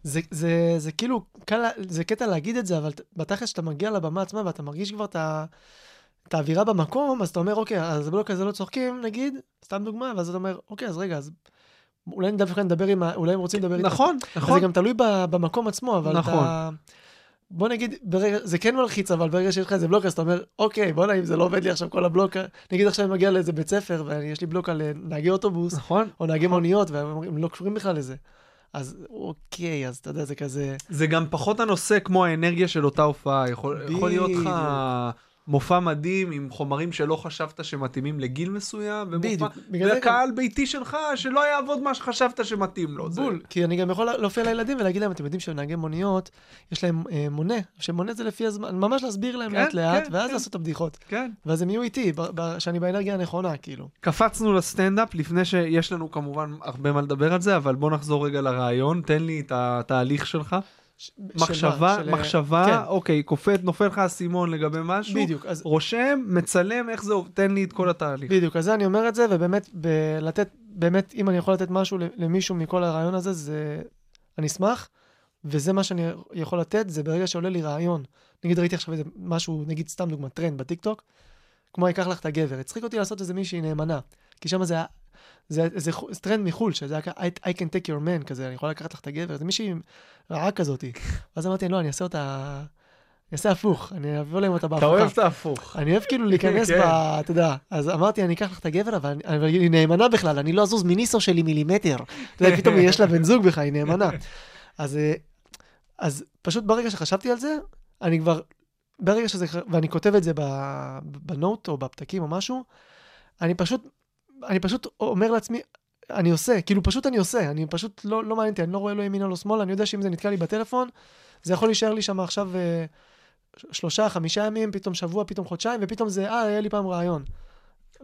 זה, זה, זה כאילו, קל, זה קטע להגיד את זה, אבל בתכלס כשאתה מגיע לבמה עצמה ואתה מרגיש כבר את, ה, את האווירה במקום, אז אתה אומר, אוקיי, אז בלוק הזה לא צוחקים, נגיד, סתם דוגמה, ואז אתה אומר, אוקיי, אז רגע, אז אולי דווקא נדבר עם ה... אולי הם רוצים לדבר איתך. נכון, נכון. זה גם תלוי ב, במקום עצמו, אבל נכון. אתה... בוא נגיד, ברגע, זה כן מלחיץ, אבל ברגע שיש לך איזה בלוק, אז אתה אומר, אוקיי, בוא'נה, אם זה לא עובד לי עכשיו כל הבלוק, נגיד עכשיו אני מגיע לאיזה בית ספר, ויש לי בלוק על אה, נהגי אוטובוס, נכון. או נהגי מוניות, והם לא קשורים בכלל לזה. אז אוקיי, אז אתה יודע, זה כזה... זה גם פחות הנושא כמו האנרגיה של אותה הופעה. יכול, יכול להיות לך. מופע מדהים עם חומרים שלא חשבת שמתאימים לגיל מסוים, ומופע זה לקהל ביתי שלך שלא יעבוד מה שחשבת שמתאים לו. זה- בול, כי אני גם יכול להופיע לילדים ולהגיד להם, אתם יודעים שנהגי מוניות, יש להם אה, מונה, שמונה זה לפי הזמן, ממש להסביר להם כן, לאט לאט, כן, ואז כן. לעשות את הבדיחות. כן. ואז הם יהיו איתי, שאני באנרגיה הנכונה, כאילו. קפצנו לסטנדאפ לפני שיש לנו כמובן הרבה מה לדבר על זה, אבל בוא נחזור רגע לרעיון, תן לי את התהליך שלך. מחשבה, של אה, מחשבה, כן, אוקיי, קופץ, נופל לך האסימון לגבי משהו, בדיוק, אז רושם, מצלם, איך זה עובד, תן לי את כל התהליך. בדיוק, אז זה אני אומר את זה, ובאמת, ב- לתת, באמת, אם אני יכול לתת משהו למישהו מכל הרעיון הזה, זה... אני אשמח, וזה מה שאני יכול לתת, זה ברגע שעולה לי רעיון. נגיד, ראיתי עכשיו איזה משהו, נגיד, סתם דוגמא, טרנד בטיקטוק, כמו אקח לך את הגבר. הצחיק אותי לעשות איזה מישהי נאמנה, כי שם זה היה... זה חו- זה טרנד מחו"ל, שזה היה I, I can take your man כזה, אני יכול לקחת לך את הגבר, זה מישהי רעה כזאתי. ואז אמרתי, לא, אני אעשה אותה... אני אעשה הפוך, אני אעבור להם אותה אתה בהפוכה. אוהב את ההפוך. אני אוהב כאילו להיכנס כן. ב... אתה יודע, אז אמרתי, אני אקח לך את הגבר, אבל היא נאמנה בכלל, אני לא אזוז מניסו שלי מילימטר. אתה יודע, פתאום יש לה בן זוג בכלל, היא נאמנה. אז, אה, אז פשוט ברגע שחשבתי על זה, אני כבר, ברגע שזה, ואני כותב את זה בנוט או בפתקים או משהו, אני פשוט, אני פשוט אומר לעצמי, אני עושה, כאילו פשוט אני עושה, אני פשוט לא, לא מעניין אותי, אני לא רואה לא ימינה לא שמאלה, אני יודע שאם זה נתקע לי בטלפון, זה יכול להישאר לי שם עכשיו אה, שלושה, חמישה ימים, פתאום שבוע, פתאום חודשיים, ופתאום זה, אה, היה לי פעם רעיון.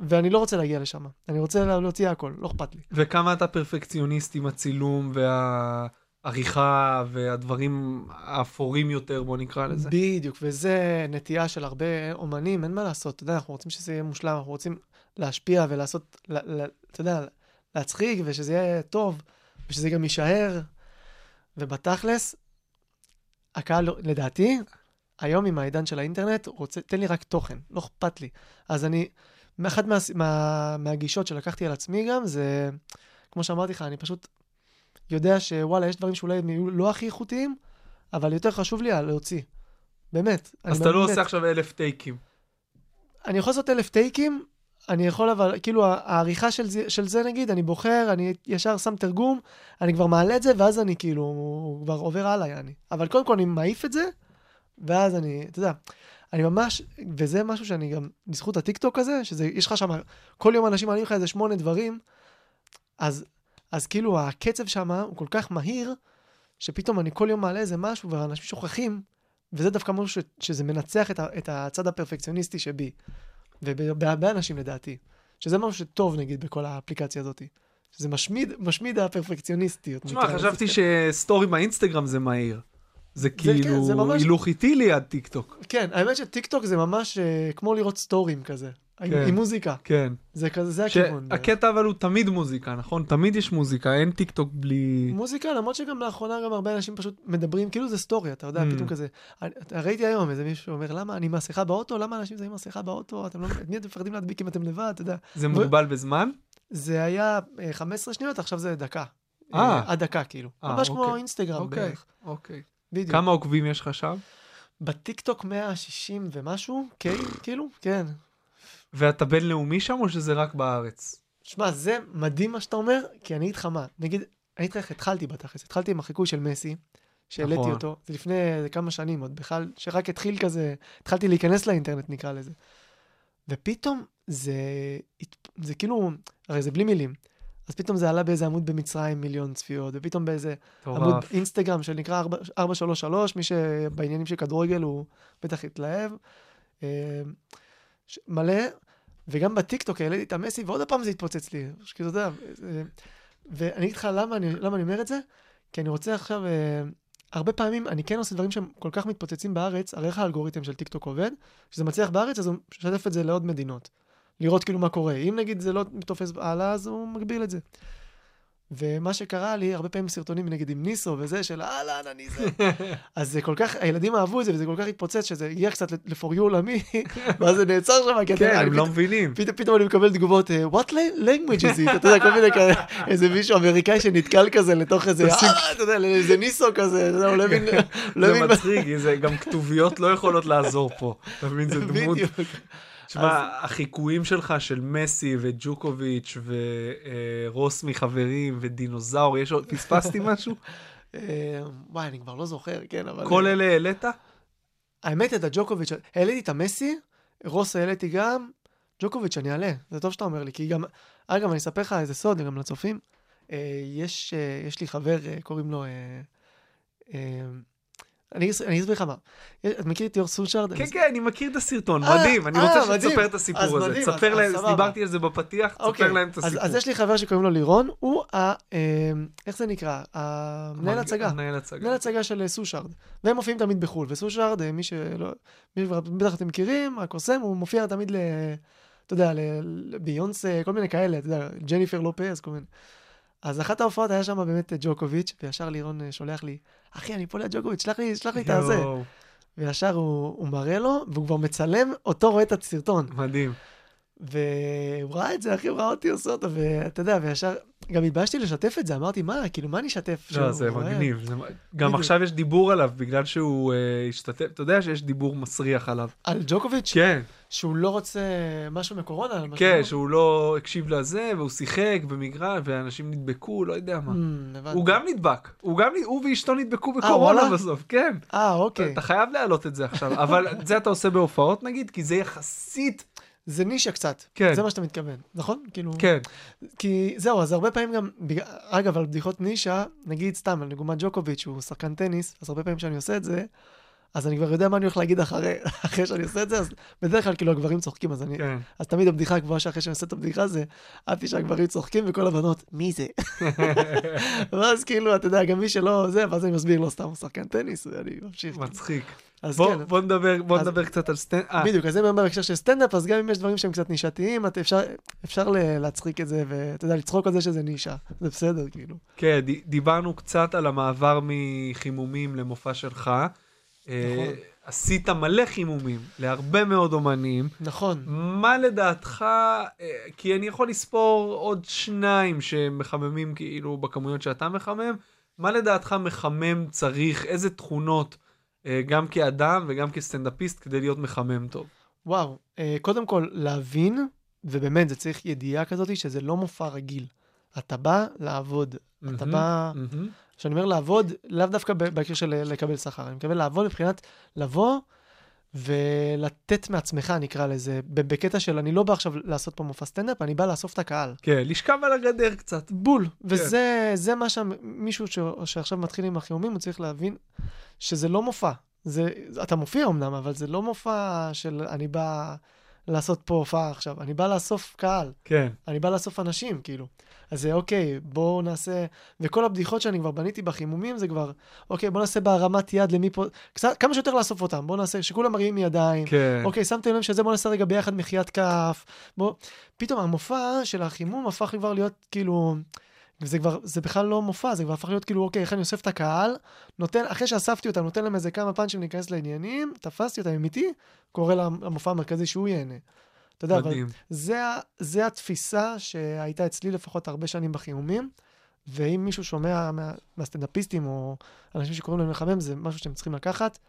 ואני לא רוצה להגיע לשם, אני רוצה לה- להוציא הכל, לא אכפת לי. וכמה אתה פרפקציוניסט עם הצילום והעריכה והדברים האפורים יותר, בוא נקרא לזה. בדיוק, וזה נטייה של הרבה אומנים, אין מה לעשות, אתה יודע, אנחנו רוצים שזה יהיה מושלם, אנחנו רוצים להשפיע ולעשות, אתה יודע, להצחיק, ושזה יהיה טוב, ושזה גם יישאר. ובתכלס, הקהל, לדעתי, היום עם העידן של האינטרנט, רוצה, תן לי רק תוכן, לא אכפת לי. אז אני, אחת מה, מה, מהגישות שלקחתי על עצמי גם, זה, כמו שאמרתי לך, אני פשוט יודע שוואלה, יש דברים שאולי הם יהיו לא הכי איכותיים, אבל יותר חשוב לי להוציא. באמת. אז אתה לא עושה עכשיו אלף טייקים. אני יכול לעשות אלף טייקים, אני יכול אבל, כאילו, העריכה של זה, של זה נגיד, אני בוחר, אני ישר שם תרגום, אני כבר מעלה את זה, ואז אני כאילו, כבר עובר הלאה, יעני. אבל קודם כל אני מעיף את זה, ואז אני, אתה יודע, אני ממש, וזה משהו שאני גם, בזכות הטיקטוק הזה, שזה, יש לך שם, כל יום אנשים מעלים לך איזה שמונה דברים, אז, אז כאילו הקצב שם הוא כל כך מהיר, שפתאום אני כל יום מעלה איזה משהו, ואנשים שוכחים, וזה דווקא משהו ש, שזה מנצח את, ה, את הצד הפרפקציוניסטי שבי. ובהרבה אנשים לדעתי. שזה משהו שטוב נגיד בכל האפליקציה הזאת. שזה משמיד, משמיד הפרפקציוניסטיות. תשמע. חשבתי שסטורי באינסטגרם זה מהיר. זה כן, כאילו ממש- הילוך איטי ליד טיק טוק. כן, האמת שטיקטוק זה ממש אה, כמו לראות סטוריז כזה. עם, כן. עם מוזיקה. כן. זה כזה, זה הכיוון. שהקטע אבל הוא תמיד מוזיקה, נכון? תמיד יש מוזיקה, אין טיק טוק בלי... מוזיקה, למרות שגם לאחרונה גם הרבה אנשים פשוט מדברים, כאילו זה סטורי, אתה יודע, Mm. פתאום כזה. אני, ראיתי היום איזה מישהו שאומר, למה אני עם מסכה באוטו? למה אנשים שמים מסכה באוטו? אתם לא, את מי אתם מפחדים להדביק אם אתם לבד? אתה יודע. זה מוגבל בזמן? זה היה אה, 15 שניות, עכשיו זה דקה. אה. אה, עד דקה, כאילו. אה, ממש כמו אוקיי. אינסטגרם אוקיי, בערך. אוקיי. בדיוק. כמה עוקבים יש לך שם? בטיקטוק 160 ומשהו, כן, כאילו, כן. ואתה בינלאומי שם או שזה רק בארץ? שמע, זה מדהים מה שאתה אומר, כי אני אגיד לך מה, נגיד, אני אגיד לך התחלתי בתכלס, התחלתי עם החיקוי של מסי, שהעליתי נכון. אותו, זה לפני כמה שנים עוד, בכלל, שרק התחיל כזה, התחלתי להיכנס לאינטרנט נקרא לזה. ופתאום זה, זה כאילו, הרי זה בלי מילים, אז פתאום זה עלה באיזה עמוד במצרים מיליון צפיות, ופתאום באיזה עמוד מטורף. אינסטגרם שנקרא 4- 433, מי שבעניינים של כדורגל הוא בטח התלהב. מלא, וגם בטיקטוק העליתי את המסי, ועוד פעם זה התפוצץ לי. כאילו, אתה יודע, ואני אגיד לך למה אני, למה אני אומר את זה, כי אני רוצה עכשיו, אה, הרבה פעמים אני כן עושה דברים שהם כל כך מתפוצצים בארץ, הרי איך האלגוריתם של טיקטוק עובד, כשזה מצליח בארץ, אז הוא משתף את זה לעוד מדינות. לראות כאילו מה קורה. אם נגיד זה לא תופס הלאה, אז הוא מגביל את זה. ומה שקרה לי, הרבה פעמים סרטונים נגיד עם ניסו וזה, של אהלן, אני זה. אז זה כל כך, הילדים אהבו את זה, וזה כל כך התפוצץ, שזה הגיע קצת you עולמי, ואז זה נעצר שם, כי אתה כן, הם לא מבינים. פתאום, אני מקבל תגובות, אה, what la- language is it? אתה יודע, כל מיני כאלה, איזה מישהו אמריקאי שנתקל כזה לתוך איזה, אתה יודע, לאיזה ניסו כזה, אתה יודע, הוא לא הבין, לא זה מצחיק, גם כתוביות לא יכולות לעזור פה. אתה מבין, זה דמות... תשמע, החיקויים שלך של מסי וג'וקוביץ' ורוס מחברים ודינוזאור, יש עוד, פספסתי משהו? אה, וואי, אני כבר לא זוכר, כן, אבל... כל אלה העלית? האמת, את הג'וקוביץ', העליתי את המסי, רוס העליתי גם, ג'וקוביץ', אני אעלה, זה טוב שאתה אומר לי, כי גם, אגב, אני אספר לך איזה סוד, גם לצופים, אה, יש, אה, יש לי חבר, אה, קוראים לו, אה, אה, אני אס- אני אסביר לך מה. אתה מכיר את יור סושארד? כן, כן, אני מכיר את הסרטון, אה, מדהים, אני אה, רוצה. שתספר את הסיפור הזה. תספר להם. דיברתי על זה בפתיח, תספר אוקיי, להם את הסיפור. אז יש לי חבר שקוראים לו לירון, הוא ה... אה, איך זה נקרא? המנהל הצגה. מנהל הצגה. של אה, סושארד. והם מופיעים תמיד בחו"ל. וסושארד, מי שלא... מי שכבר בטח אתם מכירים, הקוסם, הוא מופיע תמיד ל... אתה יודע, לביונסה, כל מיני כאלה, אתה יודע, ג'ניפר לופז, כל מיני. אז אחת ההופעות היה שם באמת אה, ג'וקוביץ', וישר לירון אה, שולח לי, אחי, אני פה ליד ג'וקוביץ', שלח לי, שלח לי את הזה. וישר הוא, הוא מראה לו, והוא כבר מצלם, אותו רואה את הסרטון. מדהים. והוא ראה את זה, אחי, הוא ראה אותי עושה אותו, ואתה יודע, וישר, גם התביישתי לשתף את זה, אמרתי, מה, כאילו, מה אני אשתף? לא, זה רואה?" מגניב. זה- גם בדיוק. עכשיו יש דיבור עליו, בגלל שהוא אה, השתתף, אתה יודע שיש דיבור מסריח עליו. על ג'וקוביץ', כן, שהוא לא רוצה משהו מקורונה, כן, שהוא לא הקשיב לזה, והוא שיחק במגרש, ואנשים נדבקו, לא יודע מה. הבנתי. הוא גם נדבק, הוא גם, הוא ואשתו נדבקו וואלה? בקורונה בסוף, כן. אה, אוקיי. אתה חייב להעלות את זה עכשיו, אבל את זה אתה עושה בהופעות נגיד, כי זה יחסית, זה נישה קצת. כן. זה מה שאתה מתכוון, נכון? כאילו... כן, כי זהו, אז הרבה פעמים גם, בג- אגב, על בדיחות נישה, נגיד סתם, על דוגמת ג'וקוביץ', שהוא שחקן טניס, אז הרבה פעמים שאני עושה את זה, אז אני כבר יודע מה אני הולך להגיד אחרי, אחרי שאני עושה את זה, אז בדרך כלל כאילו הגברים צוחקים, אז אני... כן. אז תמיד הבדיחה הקבועה שאחרי שאני עושה את הבדיחה זה, אהבתי שהגברים צוחקים וכל הבנות, מי זה? ואז כאילו, אתה יודע, גם מי שלא זה, ואז אני מסביר לו סתם, הוא שחקן טניס, ואני ממשיך. מצחיק. אז בוא כן, בוא נדבר, בוא אז- נדבר קצת על סטנד... אה, בדיוק, אז זה אומר בהקשר של סטנדאפ, אז גם אם יש דברים שהם קצת נישתיים, אפשר, אפשר להצחיק את זה, ואתה יודע, לצחוק על זה שזה נישה. זה בסדר, כאילו. כן, דיברנו קצת על המעבר מחימומים למופע שלך. אה, נכון. עשית מלא חימומים להרבה מאוד אומנים. נכון. מה לדעתך, אה, כי אני יכול לספור עוד שניים שמחממים כאילו בכמויות שאתה מחמם, מה לדעתך מחמם צריך, איזה תכונות, אה, גם כאדם וגם כסטנדאפיסט, כדי להיות מחמם טוב? וואו, קודם כל, להבין, ובאמת, זה צריך ידיעה כזאת, שזה לא מופע רגיל. אתה בא לעבוד. אתה מהמם, בא, מהמם. כשאני אומר לעבוד, לאו דווקא בהקשר של לקבל שכר, אני מתכוון לעבוד מבחינת לבוא ולתת מעצמך, נקרא לזה, בקטע של אני לא בא עכשיו לעשות פה מופע סטנדאפ, אני בא לאסוף את הקהל. כן, לשכב על הגדר קצת. בול. וזה זה מה שמישהו ש, שעכשיו מתחיל עם החיומים, הוא צריך להבין שזה לא מופע. זה, אתה מופיע אמנם, אבל זה לא מופע של אני בא לעשות פה הופעה עכשיו, אני בא לאסוף קהל, כן. אני בא לאסוף אנשים, כאילו. אז זה אוקיי, בואו נעשה... וכל הבדיחות שאני כבר בניתי בחימומים זה כבר, אוקיי, בואו נעשה בהרמת יד למי פה... קצת, כמה שיותר לאסוף אותם, בואו נעשה, שכולם מרימים ידיים. כן. אוקיי, שמתם לב שזה בוא נעשה רגע ביחד מחיית כף. בוא, פתאום המופע של החימום הפך כבר להיות כאילו, זה כבר, זה בכלל לא מופע, זה כבר הפך להיות כאילו, אוקיי, איך אני אוסף את הקהל, נותן, אחרי שאספתי אותם, נותן להם איזה כמה פאנצ'ים להיכנס לעניינים, תפסתי אותם עם איתי, קורא למופע המרכזי שהוא ייהנה. אתה יודע, אבל. זה, זה התפיסה שהייתה אצלי לפחות הרבה שנים בחימומים, ואם מישהו שומע מה, מהסטנדאפיסטים או אנשים שקוראים להם לחמם, זה משהו שאתם צריכים לקחת.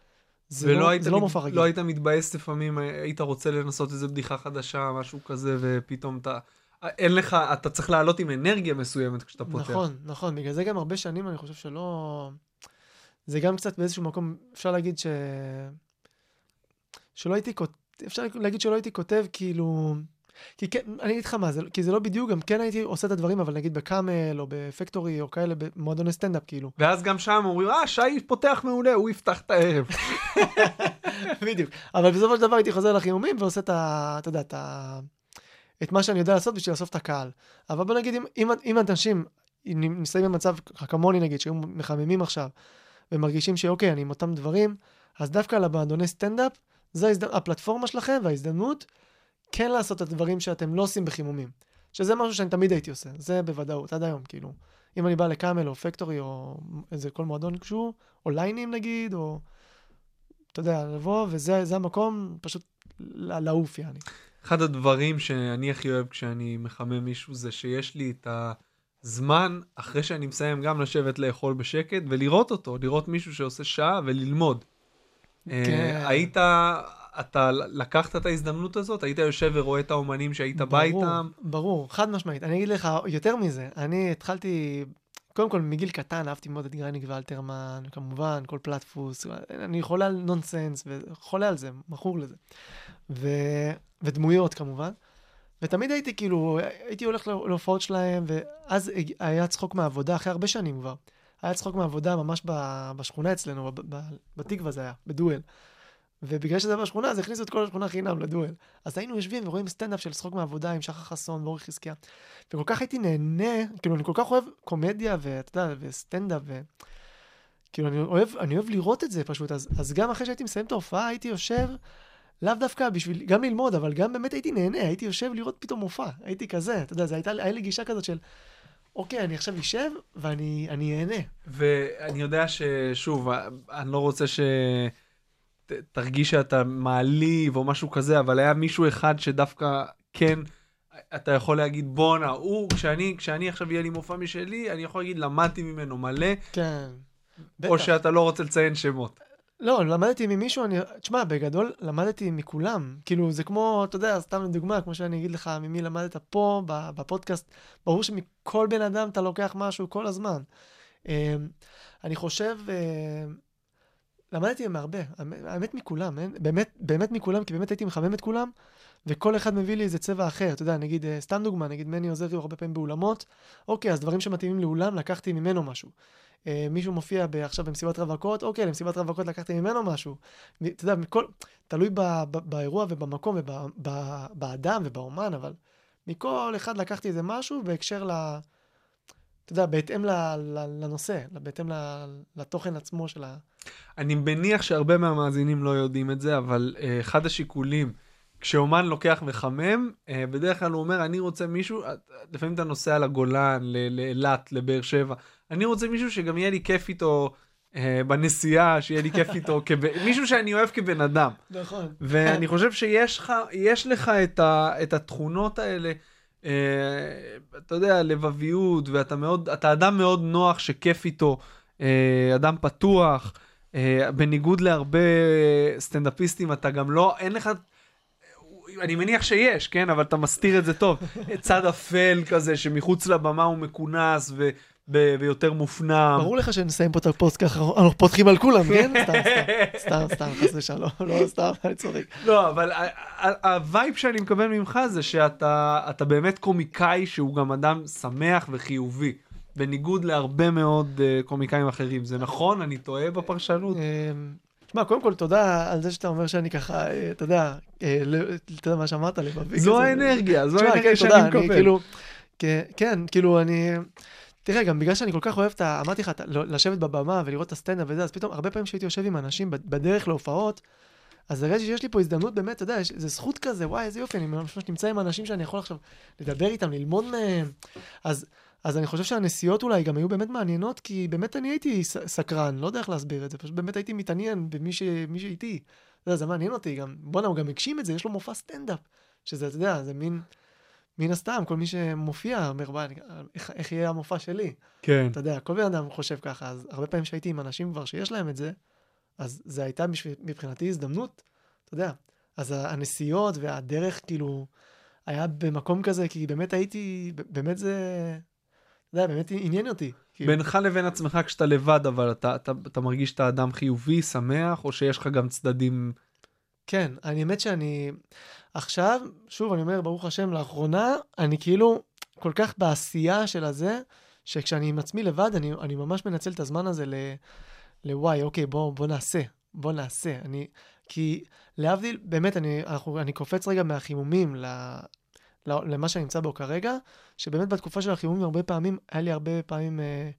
זה ולא לא, היית, זה לא מופע רגיל. לא היית מתבאס לפעמים, היית רוצה לנסות איזה בדיחה חדשה, משהו כזה, ופתאום אתה... אין לך, אתה צריך לעלות עם אנרגיה מסוימת כשאתה פותח. נכון, נכון, בגלל זה גם הרבה שנים אני חושב שלא... זה גם קצת באיזשהו מקום, אפשר להגיד ש... שלא הייתי כותב, אפשר להגיד שלא הייתי כותב כאילו... כי כן, אני אגיד לך מה, זה, כי זה לא בדיוק, גם כן הייתי עושה את הדברים, אבל נגיד בקאמל או בפקטורי או כאלה, במועדוני סטנדאפ כאילו. ואז גם שם אומרים, אה, שי פותח מעולה, הוא יפתח את הערב. בדיק. אבל בסופו של דבר הייתי חוזר לחימומים ועושה את ה... אתה יודע, את ה... את מה שאני יודע לעשות בשביל לאסוף את הקהל. אבל בוא נגיד, אם, אם, אם אנשים נמצאים במצב כמוני נגיד, שהיו מחממים עכשיו, ומרגישים שאוקיי, אני עם אותם דברים, אז דווקא למועדוני סטנדאפ, זו ההזד... הפלטפורמה שלכם וההזדמנות כן לעשות את הדברים שאתם לא עושים בחימומים. שזה משהו שאני תמיד הייתי עושה, זה בוודאות, עד היום, כאילו. אם אני בא לקאמל או פקטורי או איזה כל מועדון קשור, או ליינים נגיד, או... אתה יודע, לבוא, וזה זה המקום פשוט לעוף, יעני. אחד הדברים שאני הכי אוהב כשאני מחמם מישהו זה שיש לי את הזמן אחרי שאני מסיים גם לשבת לאכול בשקט ולראות אותו, לראות מישהו שעושה שעה וללמוד. כן. אה, היית, אתה לקחת את ההזדמנות הזאת? היית יושב ורואה את האומנים שהיית בא ברור, איתם? ברור, חד משמעית. אני אגיד לך יותר מזה, אני התחלתי, קודם כל, מגיל קטן אהבתי מאוד את גרייניק ואלתרמן, כמובן, כל פלטפוס, אני חולה על נונסנס, וחולה על זה, מכור לזה. ו... ודמויות כמובן. ותמיד הייתי כאילו, הייתי הולך לה- להופעות שלהם, ואז היה צחוק מהעבודה, אחרי הרבה שנים כבר. היה צחוק מהעבודה ממש בשכונה אצלנו, בתקווה זה היה, בדואל. ובגלל שזה בשכונה, אז הכניסו את כל השכונה חינם לדואל. אז היינו יושבים ורואים סטנדאפ של צחוק מהעבודה עם שחר חסון ואורי חזקיה. וכל כך הייתי נהנה, כאילו, אני כל כך אוהב קומדיה, ואתה יודע, וסטנדאפ, ו... כאילו, אני אוהב, אני אוהב לראות את זה פשוט. אז, אז גם אחרי שהייתי מסיים את ההופעה, הייתי יושב, לאו דווקא בשביל, גם ללמוד, אבל גם באמת הייתי נהנה, הייתי יושב לראות פתאום מופע. הייתי כזה, אתה יודע, זה הייתה, היה לי גישה כזאת של, אוקיי, אני עכשיו אשב, ואני אני אהנה. ואני יודע ששוב, אני לא רוצה שתרגיש שאתה מעליב או משהו כזה, אבל היה מישהו אחד שדווקא כן, אתה יכול להגיד, בואנה, הוא, כשאני, כשאני עכשיו יהיה לי מופע משלי, אני יכול להגיד, למדתי ממנו מלא, כן. או בטח. שאתה לא רוצה לציין שמות. לא, למדתי ממישהו, אני... תשמע, בגדול למדתי מכולם. כאילו, זה כמו, אתה יודע, סתם לדוגמה, כמו שאני אגיד לך, ממי למדת פה, בפודקאסט, ברור שמכל בן אדם אתה לוקח משהו כל הזמן. אה, אני חושב, אה, למדתי מהרבה, האמת- האמת מכולם, אין, באמת, באמת מכולם, כי באמת הייתי מחמם את כולם, וכל אחד מביא לי איזה צבע אחר. אתה יודע, נגיד, אה, סתם דוגמה, נגיד מני עוזר לי הרבה פעמים באולמות, אוקיי, אז דברים שמתאימים לאולם, לקחתי ממנו משהו. אה, מישהו מופיע ב- עכשיו במסיבת רווקות, אוקיי, למסיבת רווקות לקחתי ממנו משהו. אתה יודע, מכל, תלוי ב, ב, באירוע ובמקום ובאדם ובאומן, אבל מכל אחד לקחתי איזה משהו בהקשר ל... אתה יודע, בהתאם ל, ל, לנושא, בהתאם ל, לתוכן עצמו של ה... אני מניח שהרבה מהמאזינים לא יודעים את זה, אבל uh, אחד השיקולים, כשאומן לוקח מחמם, uh, בדרך כלל הוא אומר, אני רוצה מישהו, אה, לפעמים אתה נוסע לגולן, לאילת, לבאר שבע, אני רוצה מישהו שגם יהיה לי כיף איתו uh, בנסיעה, שיהיה לי כיף איתו, כב... מישהו שאני אוהב כבן אדם. נכון. ואני חושב שיש לך, יש לך את, ה, את התכונות האלה, אה, אתה יודע, לבביות, ואתה מאוד, אתה אדם מאוד נוח שכיף איתו, אה, אדם פתוח, אה, בניגוד להרבה סטנדאפיסטים, אתה גם לא, אין לך... אני מניח שיש, כן? אבל אתה מסתיר את זה טוב. צד אפל כזה, שמחוץ לבמה הוא מכונס ו, ויותר מופנם. ברור לך שנסיים פה את הפוסט ככה, אנחנו פותחים על כולם, כן? סתם, סתם, סתם, חס ושלום, לא, סתם, אני צוחק. לא, אבל ה vibe שאני מקבל ממך זה שאתה אתה באמת קומיקאי שהוא גם אדם שמח וחיובי, בניגוד להרבה מאוד uh, קומיקאים אחרים. זה נכון? אני טועה בפרשנות? תשמע, קודם כל, תודה על זה שאתה אומר שאני ככה, אה, אתה יודע, אה, אתה יודע מה שאמרת, לבבי. זו. האנרגיה, זו האנרגיה כן, שאני מקבל. כאילו, כן, כאילו, אני... תראה, גם בגלל שאני כל כך אוהב את ה... אמרתי לך, לשבת בבמה ולראות את הסטנדאפ וזה, אז פתאום, הרבה פעמים שהייתי יושב עם אנשים בד- בדרך להופעות, אז הרגשתי שיש לי פה הזדמנות, באמת, אתה יודע, זה זכות כזה, וואי, איזה יופי, אני ממש נמצא עם אנשים שאני יכול עכשיו לדבר איתם, ללמוד מהם. אז, אז אני חושב שהנסיעות אולי גם היו באמת מעניינות, כי באמת אני הייתי סקרן, לא יודע איך להסביר את זה, פשוט באמת הייתי מתעניין במי ש... שאיתי. אתה יודע, זה מעניין אותי גם, בואנה, הוא גם הגשים את זה, יש לו מופע סטנדאפ. שזה, אתה יודע, זה מין, מן הסתם, כל מי שמופיע אומר, וואי, אני- איך, איך יהיה המופע שלי? כן. אתה יודע, כל בן אדם חושב ככה, אז הרבה פעמים שהייתי עם אנשים כבר שיש להם את זה, אז זה הייתה בשביל, מבחינתי הזדמנות, אתה יודע. אז הנסיעות והדרך, כאילו, היה במקום כזה, כי באמת הייתי, באמת זה, אתה יודע, באמת עניין אותי. כאילו. בינך לבין עצמך כשאתה לבד, אבל אתה, אתה, אתה מרגיש שאתה אדם חיובי, שמח, או שיש לך גם צדדים... כן, אני האמת שאני... עכשיו, שוב, אני אומר, ברוך השם, לאחרונה, אני כאילו כל כך בעשייה של הזה, שכשאני עם עצמי לבד, אני, אני ממש מנצל את הזמן הזה ל... לוואי, אוקיי, בוא, בוא נעשה, בוא נעשה. אני... כי להבדיל, באמת, אני, אנחנו, אני קופץ רגע מהחימומים ל... ל- למה שאני נמצא בו כרגע, שבאמת בתקופה של החימומים הרבה פעמים, היה לי הרבה פעמים, אה,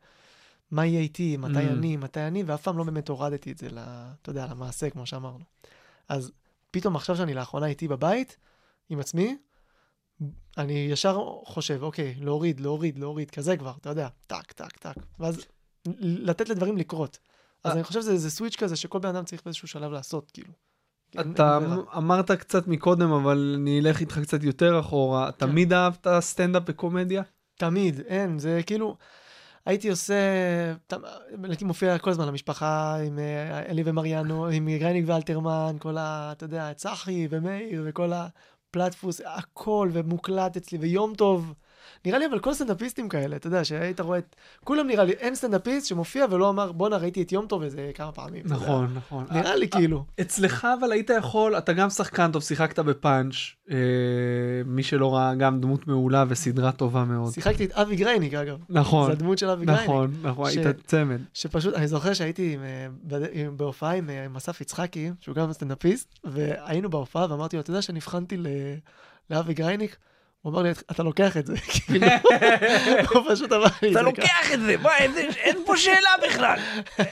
מה יהיה איתי, מתי Mm. אני, מתי אני, ואף פעם לא באמת הורדתי את זה, ל, אתה יודע, למעשה, כמו שאמרנו. אז פתאום עכשיו שאני לאחרונה איתי בבית, עם עצמי, אני ישר חושב, אוקיי, להוריד, להוריד, להוריד, כזה כבר, אתה יודע, טק, טק, טק, ואז לתת לדברים לקרות. אז אה. אני חושב שזה switch כזה שכל בן אדם צריך באיזשהו שלב לעשות, כאילו. אתה ברירה. אמרת קצת מקודם, אבל אני אלך איתך קצת יותר אחורה. כן. תמיד אהבת סטנדאפ וקומדיה? תמיד, אין, זה כאילו, הייתי עושה, הייתי מופיע כל הזמן למשפחה עם אה, אלי ומריאנו, עם גרייניק ואלתרמן, כל ה... אתה יודע, צחי ומאיר וכל הפלטפוס, הכל, ומוקלט אצלי, ויום טוב, נראה לי אבל כל סטנדאפיסטים כאלה, אתה יודע, שהיית רואה את... כולם נראה לי, אין סטנדאפיסט שמופיע ולא אמר, בואנה, ראיתי את יום טוב איזה כמה פעמים. יודע. נכון, נכון. נראה לי כאילו. אצלך אבל היית יכול, אתה גם שחקן טוב, שיחקת בפאנץ', אה, מי שלא ראה, גם דמות מעולה וסדרה טובה מאוד. שיחקתי את אבי גרייניק, אגב. נכון, זה הדמות של אבי גרייניק. נכון, נכון, ש- היית צמד. שפשוט, אני זוכר שהייתי עם, אה, עם- בהופעה עם, אה, עם אסף יצחקי, שהוא גם סטנדאפיסט, והיינו בהופעה ואמרתי לו, אתה יודע שנבחנתי ל- לאבי גרייניק? הוא אמר לי, אתה לוקח את זה, כאילו, הוא פשוט אמר לי, אתה לוקח את זה, מה, אין- פה שאלה בכלל.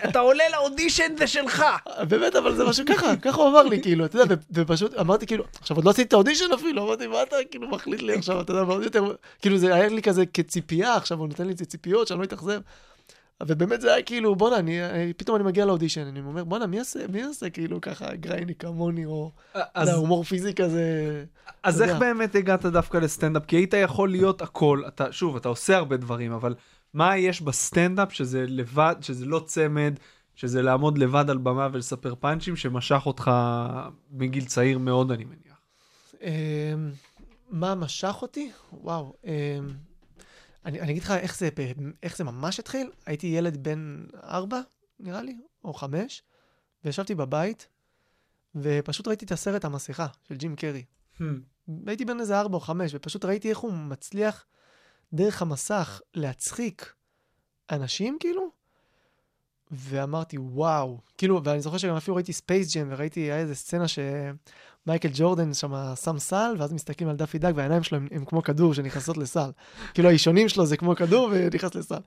אתה עולה לאודישן, זה שלך. באמת, אבל זה משהו ככה, ככה הוא אמר לי, כאילו, אתה יודע, ופשוט אמרתי, כאילו, עכשיו עוד לא עשיתי את האודישן אפילו, אמרתי, מה אתה כאילו מחליט לי עכשיו, אתה יודע, כאילו, זה היה לי כזה כציפייה, עכשיו הוא נותן לי את זה ציפיות, שאני לא אתאכזב. ובאמת זה היה כאילו, בואנה, אני, פתאום אני מגיע לאודישן, אני אומר, בואנה, מי יעשה, מי יעשה כאילו ככה גרייניק כמוני, או, אז הומור פיזי כזה. אז איך יודע. באמת הגעת דווקא לסטנדאפ? כי היית יכול להיות הכל, אתה, שוב, אתה עושה הרבה דברים, אבל מה יש בסטנדאפ שזה לבד, שזה לא צמד, שזה לעמוד לבד על במה ולספר פאנצ'ים, שמשך אותך מגיל צעיר מאוד, אני מניח. אמ, מה משך אותי? וואו. אני, אני אגיד לך איך זה, איך זה ממש התחיל. הייתי ילד בן ארבע, נראה לי, או חמש, וישבתי בבית, ופשוט ראיתי את הסרט המסכה של ג'ים קרי. הייתי בן איזה ארבע או חמש, ופשוט ראיתי איך הוא מצליח דרך המסך להצחיק אנשים, כאילו, ואמרתי, וואו. כאילו, ואני זוכר שגם אפילו ראיתי ספייס ג'ם, וראיתי, היה איזה סצנה שמייקל ג'ורדן שם שם סל, ואז מסתכלים על דאפי דג, והעיניים שלו הם, הם כמו כדור שנכנסות לסל. כאילו, האישונים שלו זה כמו כדור ונכנס לסל.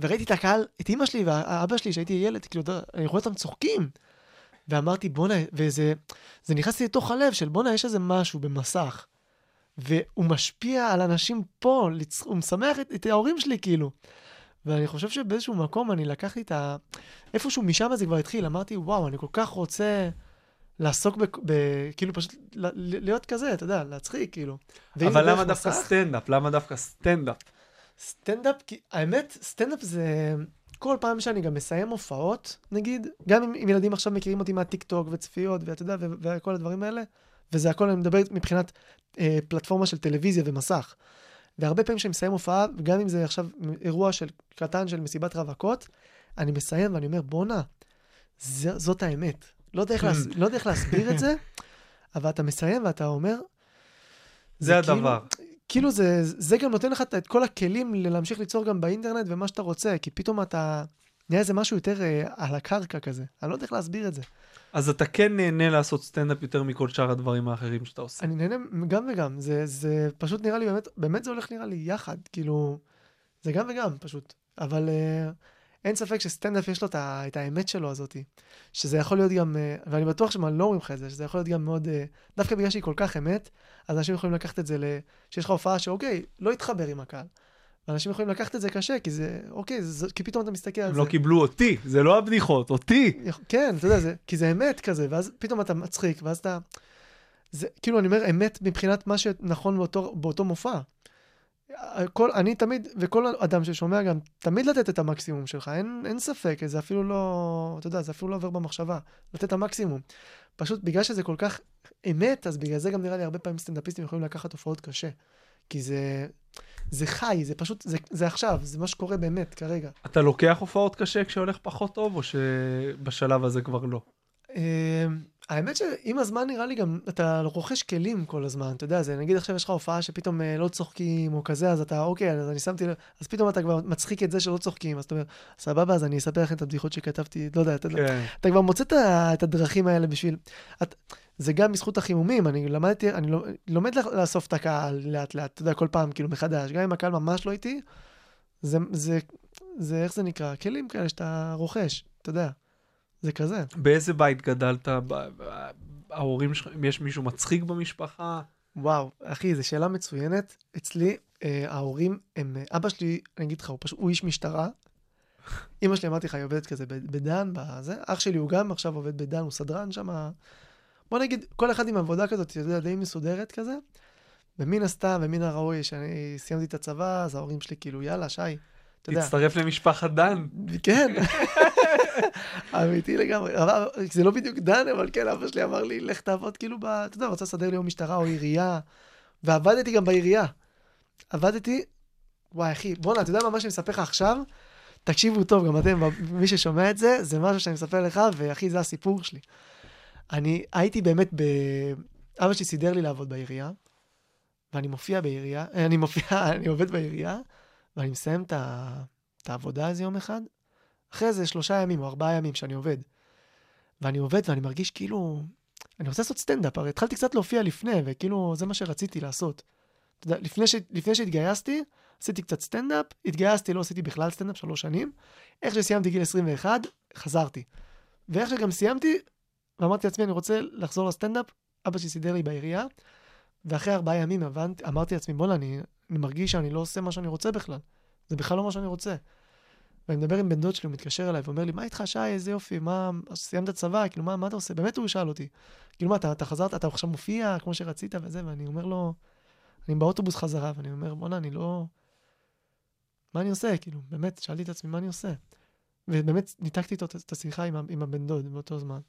וראיתי את הקהל, את אימא שלי והאבא שלי, שהייתי ילד, כאילו, אני רואה אותם צוחקים. ואמרתי, בואנה, וזה זה נכנס לי לתוך הלב של בואנה, יש איזה משהו במסך. והוא משפיע על אנשים פה. הוא משמח את, את ההורים שלי, כאילו. ואני חושב שבאיזשהו מקום אני לקחתי את ה... איפשהו משם זה כבר התחיל, אמרתי, וואו, אני כל כך רוצה לעסוק ב... ב... כאילו פשוט ל... להיות כזה, אתה יודע, להצחיק, כאילו. אבל למה דווקא מסך, סטנדאפ? למה דווקא סטנדאפ? סטנדאפ, כי האמת, סטנדאפ זה... כל פעם שאני גם מסיים הופעות, נגיד, גם אם, אם ילדים עכשיו מכירים אותי מהטיק טוק וצפיות, ואתה יודע, וכל הדברים האלה, וזה הכל, אני מדבר מבחינת אה, פלטפורמה של טלוויזיה ומסך. והרבה פעמים כשאני מסיים הופעה, וגם אם זה עכשיו אירוע של קטן של מסיבת רווקות, אני מסיים ואני אומר, בואנה, זאת האמת. לא יודע איך, להס... לא יודע איך להסביר את זה, אבל אתה מסיים ואתה אומר, זה כאילו- הדבר. כאילו זה, זה גם נותן לך את- כל הכלים להמשיך ליצור גם באינטרנט ומה שאתה רוצה, כי פתאום אתה נהיה איזה משהו יותר אה, על הקרקע כזה. אני לא יודע איך להסביר את זה. אז אתה כן נהנה לעשות סטנדאפ יותר מכל שאר הדברים האחרים שאתה עושה. אני נהנה גם וגם, זה, זה פשוט נראה לי באמת, באמת זה הולך נראה לי יחד, כאילו, זה גם וגם פשוט. אבל אה, אין ספק שסטנדאפ יש לו את, את האמת שלו הזאתי, שזה יכול להיות גם, אה, ואני בטוח שמה לא אומרים לך את זה, שזה יכול להיות גם מאוד, אה, דווקא בגלל שהיא כל כך אמת, אז אנשים יכולים לקחת את זה ל... שיש לך הופעה שאוקיי, לא יתחבר עם הקהל. ואנשים יכולים לקחת את זה קשה, כי זה, אוקיי, זה, כי פתאום אתה מסתכל על הם זה. לא קיבלו אותי, זה לא הבדיחות, אותי. כן, אתה יודע, זה, כי זה אמת כזה, ואז פתאום אתה מצחיק, ואז אתה... זה, כאילו, אני אומר, אמת מבחינת מה שנכון באותו, באותו מופע. כל, אני תמיד, וכל אדם ששומע גם, תמיד לתת את המקסימום שלך, אין, אין ספק, זה אפילו לא, אתה יודע, זה אפילו לא עובר במחשבה, לתת את המקסימום. פשוט בגלל שזה כל כך אמת, אז בגלל זה גם נראה לי הרבה פעמים סטנדאפיסטים יכולים לקחת הופעות קשה. כי זה, זה חי, זה פשוט, זה, זה עכשיו, זה מה שקורה באמת כרגע. אתה לוקח הופעות קשה כשהולך פחות טוב, או שבשלב הזה כבר לא? אה, האמת שעם הזמן נראה לי גם, אתה רוכש כלים כל הזמן, אתה יודע, זה נגיד עכשיו יש לך הופעה שפתאום אה, לא צוחקים או כזה, אז אתה, אוקיי, אז אני שמתי לב, אז פתאום אתה כבר מצחיק את זה שלא צוחקים, אז אתה אומר, סבבה, אז אני אספר לכם את הבדיחות שכתבתי, לא יודע, אתה, כן. אתה כבר מוצא את הדרכים האלה בשביל... את, זה גם בזכות החימומים, אני למדתי, אני לא- לומד לאסוף את הקהל לאט לאט, אתה יודע, כל פעם כאילו מחדש, גם אם הקהל ממש לא איתי, זה, זה, זה, איך זה נקרא? כלים כאלה שאתה רוכש, אתה יודע, זה כזה. באיזה בית גדלת? ההורים שלך, יש מישהו מצחיק במשפחה? וואו, אחי, זו שאלה מצוינת. אצלי, אה, ההורים הם... אה, אבא שלי, אני אגיד לך, הוא פשוט, הוא איש משטרה. אמא שלי, אמרתי לך, היא עובדת כזה בדן, בזה. אח שלי הוא גם עכשיו עובד בדן, הוא סדרן שם. בוא נגיד, כל אחד עם עבודה כזאת, אתה יודע, די מסודרת כזה. ומן הסתם, ומן הראוי, שאני סיימתי את הצבא, אז ההורים שלי כאילו, יאללה, שי, אתה יודע. תצטרף למשפחת דן. כן, אמיתי לגמרי. זה לא בדיוק דן, אבל כן, אבא שלי אמר לי, לך תעבוד כאילו, ב... אתה יודע, רוצה לסדר לי או משטרה או עירייה. ועבדתי גם בעירייה. עבדתי וואי, אחי, בואנה, אתה יודע מה, מה שאני מספר לך עכשיו? תקשיבו טוב, גם אתם, מי ששומע את זה, זה משהו שאני מספר לך, ואחי, זה הסיפור שלי. אני הייתי באמת ב... אבא שלי סידר לי לעבוד בעירייה, ואני מופיע בעירייה, אה, אני מופיע, אני עובד בעירייה, ואני מסיים את, ה... את העבודה הזו יום אחד, אחרי זה שלושה ימים או ארבעה ימים שאני עובד. ואני עובד ואני מרגיש כאילו, אני רוצה לעשות סטנדאפ, הרי התחלתי קצת להופיע לפני, וכאילו זה מה שרציתי לעשות. אתה יודע, לפני, ש... לפני שהתגייסתי, עשיתי קצת סטנדאפ, התגייסתי, לא עשיתי בכלל סטנדאפ שלוש שנים. איך שסיימתי גיל 21, חזרתי. ואיך שגם סיימתי, ואמרתי לעצמי, אני רוצה לחזור לסטנדאפ, אבא שלי סידר לי בעירייה, ואחרי ארבעה ימים הבנתי, אמרתי לעצמי, בוא'נה, אני, אני מרגיש שאני לא עושה מה שאני רוצה בכלל. זה בכלל לא מה שאני רוצה. ואני מדבר עם בן דוד שלי, הוא מתקשר אליי ואומר לי, מה איתך, שי, איזה יופי, מה, סיימת צבא, כאילו, מה, מה אתה עושה? באמת הוא שאל אותי. כאילו, מה, אתה, אתה חזרת, אתה עכשיו מופיע כמו שרצית וזה, ואני אומר לו, אני באוטובוס חזרה, ואני אומר, בוא'נה, אני לא... מה אני עושה? כאילו, באמת, שאלתי את עצמי, מה אני עושה? ובאמת, ניתקתי איתו את השיחה עם, עם הבן דוד באותו זמן.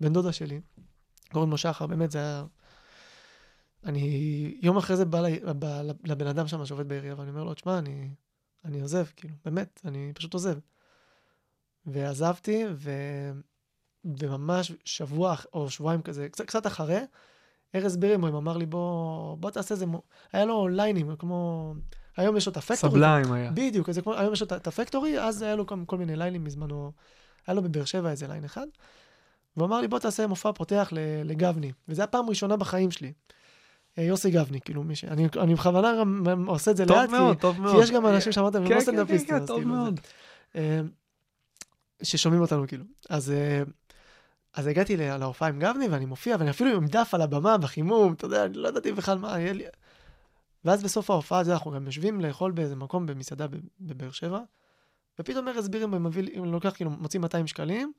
בן דודה שלי, קוראים לו שחר, באמת, זה היה... אני יום אחרי זה בא, ל... בא לבן אדם שם שעובד בעירייה, ואני אומר לו, תשמע, אני, אני עוזב, כאילו, באמת, אני פשוט עוזב. ועזבתי, ו... וממש שבוע או שבועיים כזה, קצת, קצת אחרי, ארז בירמוים אמר לי, בוא, בוא תעשה איזה... מו-" היה לו ליינים, כמו... היום יש לו את הפקטורי. סבליים היה. בדיוק, אז זה כמו, היום יש לו את- הפקטורי, אז היה לו כל, כל מיני ליינים בזמנו, היה לו בבאר שבע איזה ליין אחד, והוא אמר לי, בוא תעשה מופע פותח לגבני, וזו הייתה פעם ראשונה בחיים שלי. אה, יוסי גבני, כאילו, מי ש... אני, אני בכוונה גם עושה את זה לאט, מאוד, כי, מאוד. כי יש גם אנשים שאמרתם, הם כן, לא כן, סטנדאפיסטים, כן, אז טוב כאילו, מאוד. אה, ששומעים אותנו כאילו. אז, אה, אז הגעתי להופעה עם גבני, ואני מופיע, ואני אפילו עם דף על הבמה בחימום, אתה יודע, אני לא ידעתי בכלל מה, יהיה לי... ואז בסוף ההופעה, זה, אנחנו גם יושבים לאכול באיזה מקום במסעדה בבאר שבע, ופתאום ארז בירם מביא לי, הוא לוקח, כאילו, מוציא 200 שקלים,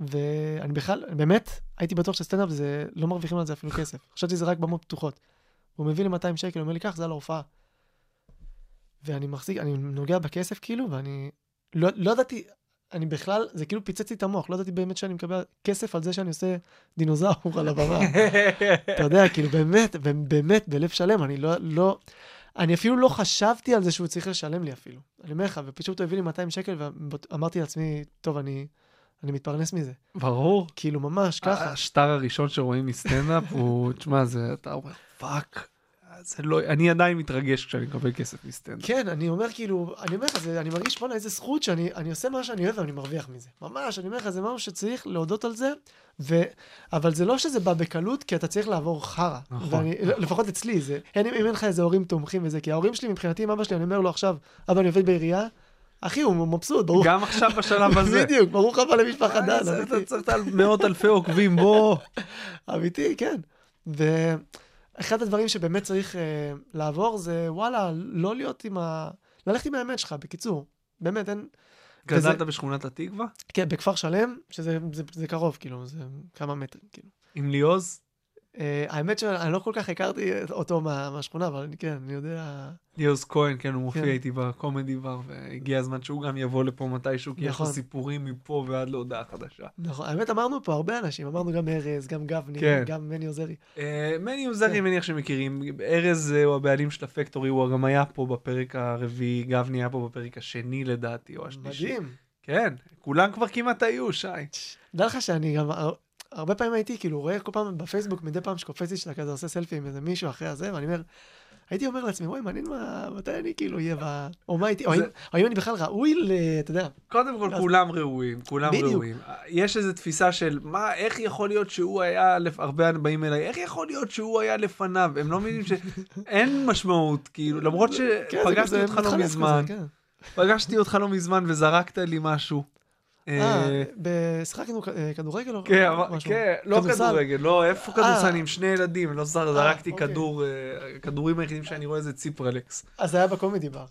ואני בכלל, באמת, הייתי בטוח שסטנדאפ זה, לא מרוויחים על זה אפילו כסף. חשבתי שזה רק במות פתוחות. הוא מביא לי 200 שקל, הוא אומר לי, קח, זה על ההופעה. ואני מחזיק, אני נוגע בכסף כאילו, ואני לא, לא ידעתי, אני בכלל, זה כאילו פיצץ לי את המוח, לא ידעתי באמת שאני מקבל כסף על זה שאני עושה דינוזאור על הבמה. אתה יודע, כאילו באמת, באמת, בלב שלם, אני לא, לא, אני אפילו לא חשבתי על זה שהוא צריך לשלם לי אפילו. אני אומר לך, ופשוט הוא הביא לי 200 שקל, ואמרתי לעצמי, טוב, אני, אני מתפרנס מזה. ברור. כאילו, ממש ככה. השטר הראשון שרואים מסטנדאפ הוא, תשמע, זה, אתה אומר, fuck. זה לא, אני עדיין מתרגש כשאני מקבל כסף מסטנדאפ. כן, אני אומר כאילו, אני אומר לך, אני מרגיש, בואנה, איזה זכות שאני אני עושה מה שאני אוהב ואני מרוויח מזה. ממש, אני אומר לך, זה משהו שצריך להודות על זה, ו... אבל זה לא שזה בא בקלות, כי אתה צריך לעבור חרא. נכון. ואני, לפחות אצלי, זה, אין, אם אין לך איזה הורים תומכים וזה, כי ההורים שלי, מבחינתי, עם אבא שלי, אני אומר לו עכשיו, אבא, אני עובד בעירייה, אחי, הוא מבסוט, ברור. גם עכשיו בשלב הזה. בדיוק, ברוך הבא למשפחת דן, אתה אמיתי. צריך את מאות אלפי עוקבים, בוא. אמיתי, כן. ואחד הדברים שבאמת צריך אה, לעבור זה, וואלה, לא להיות עם ה... ללכת עם האמת שלך, בקיצור. באמת, אין... גדלת בשכונת התקווה? כן, בכפר שלם, שזה זה, זה קרוב, כאילו, זה כמה מטרים, כאילו. עם ליאוז? אה, האמת שאני לא כל כך הכרתי אותו מה, מהשכונה, אבל אני, כן, אני יודע... ליאוז כהן, כן, הוא מופיע כן. איתי בקומדי בר, והגיע הזמן שהוא גם יבוא לפה מתישהו, כי יש לו נכון. סיפורים מפה ועד להודעה חדשה. נכון, האמת אמרנו פה הרבה אנשים, אמרנו גם ארז, גם גבני, כן. גם מני עוזרי. אה, מני עוזרי, כן. מניח שמכירים. ארז אה, הוא הבעלים של הפקטורי, הוא גם היה פה בפרק הרביעי, גבני היה פה בפרק השני לדעתי, או השלישי. מדהים. כן, כולם כבר כמעט היו, שי. דע לך שאני גם, הרבה פעמים הייתי, כאילו, רואה כל פעם בפייסבוק, מדי פעם שקופץ לי שאתה כזה עושה סלפי עם איזה מישהו אחרי הזה, ואני אומר, הייתי אומר לעצמי, וואי, מעניין מה, מתי אני כאילו אהיה ב... או מה הייתי, או האם- אני בכלל ראוי ל... אתה יודע, קודם כל, כולם ראויים, כולם. ראויים. יש איזו תפיסה של, מה, איך יכול להיות שהוא היה, הרבה באים אליי, איך יכול להיות שהוא היה לפניו? הם לא מבינים שאין משמעות, כאילו, למרות כן, שפגשתי אותך לא מזמן, כן. פגשתי אותך לא מזמן וזרקת לי משהו. אה, אה, שיחקנו אה, כדורגל או כן, משהו? כן, לא? כדורגל, לא, איפה כדורסל? עם שני ילדים, לא זר- זרקתי אוקיי. כדור, הכדורים היחידים שאני רואה זה ציפרלקס. אז זה היה בקומדי בר.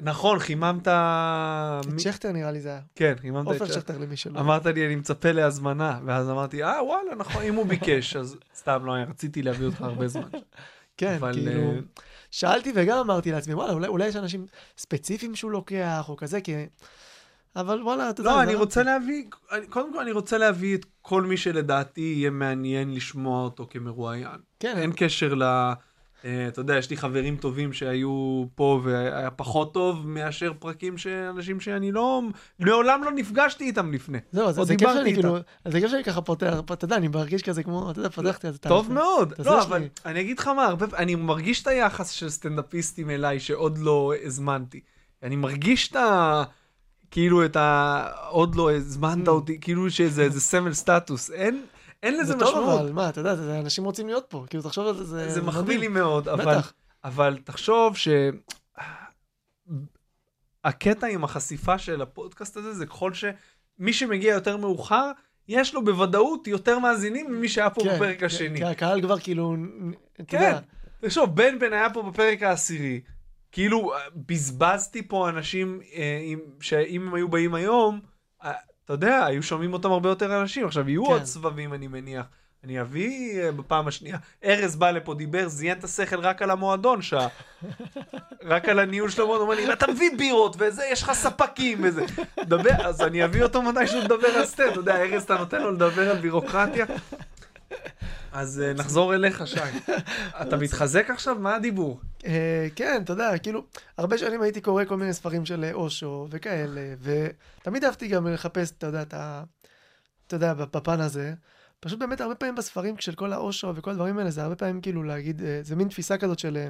נכון, חיממת... את שכטר נראה לי זה היה. כן, חיממת את עופר שכטר. שכטר למי שלא. אמרת לי, אני מצפה להזמנה, ואז אמרתי, אה, וואלה, נכון, אם הוא ביקש, אז סתם לא, רציתי להביא אותך הרבה זמן. כן, אבל, כאילו, שאלתי וגם אמרתי לעצמי, וואלה, אולי- אולי יש אנשים ספציפיים שהוא לוקח, או כזה, כי... אבל וואלה, אתה יודע, לא, זה אני לא- רוצה להביא, קודם כל אני רוצה להביא את כל מי שלדעתי יהיה מעניין לשמוע אותו כמרואיין. כן, אין קשר ל... אה, אתה יודע, יש לי חברים טובים שהיו פה והיה פחות טוב מאשר פרקים של אנשים שאני לא, מעולם לא נפגשתי איתם לפני. זהו, אז זה כיף שאני. כאילו, זה כיף שאני ככה פותח, אתה יודע, אני מרגיש כזה כמו, אתה יודע, פתחתי אז אתה... טוב מאוד. לא, זה אבל. אני אגיד לך מה, אני מרגיש את היחס של סטנדאפיסטים אליי שעוד לא הזמנתי. אני מרגיש את ה... כאילו את ה... עוד לא הזמנת Mm. אותי, כאילו שזה סמל סטטוס. אין, אין לזה זה טוב משמעות. אבל, מה, אתה יודע, אנשים רוצים להיות פה, כאילו, תחשוב על זה, זה זה מחמיא. לי מאוד, אבל, בטח. אבל תחשוב ש... הקטע עם החשיפה של הפודקאסט הזה זה ככל שמי שמגיע יותר מאוחר, יש לו בוודאות יותר מאזינים ממי שהיה פה כן, בפרק כן, השני. כי הקהל כבר כאילו, אתה כן. יודע, תחשוב, בן בן היה פה בפרק העשירי, כאילו אה, בזבזתי פה אנשים אה, עם- שאם הם היו באים היום, אה, אתה יודע, היו שומעים אותם הרבה יותר אנשים. עכשיו, יהיו כן. עוד סבבים, אני מניח. אני אביא אה, בפעם השנייה. ארז בא לפה, דיבר, זיין את השכל רק על המועדון שעה. רק על הניהול של המועדון, אומר לי, אתה מביא בירות וזה, יש לך ספקים וזה. דבר, אז אני אביא אותו מתישהו לדבר על סטנד, אתה יודע, ארז, אתה נותן לו לדבר על בירוקרטיה. אז אה, נחזור אליך, שי. אתה מתחזק עכשיו? מה הדיבור? אה, כן, אתה יודע, כאילו, הרבה שנים הייתי קורא כל מיני ספרים של אה, אושו וכאלה, ותמיד אהבתי גם לחפש, אתה יודע, את ה... אתה יודע, בפן הזה. פשוט באמת הרבה פעמים בספרים של כל האושו וכל הדברים האלה, זה הרבה פעמים כאילו להגיד, זה מין תפיסה כזאת של,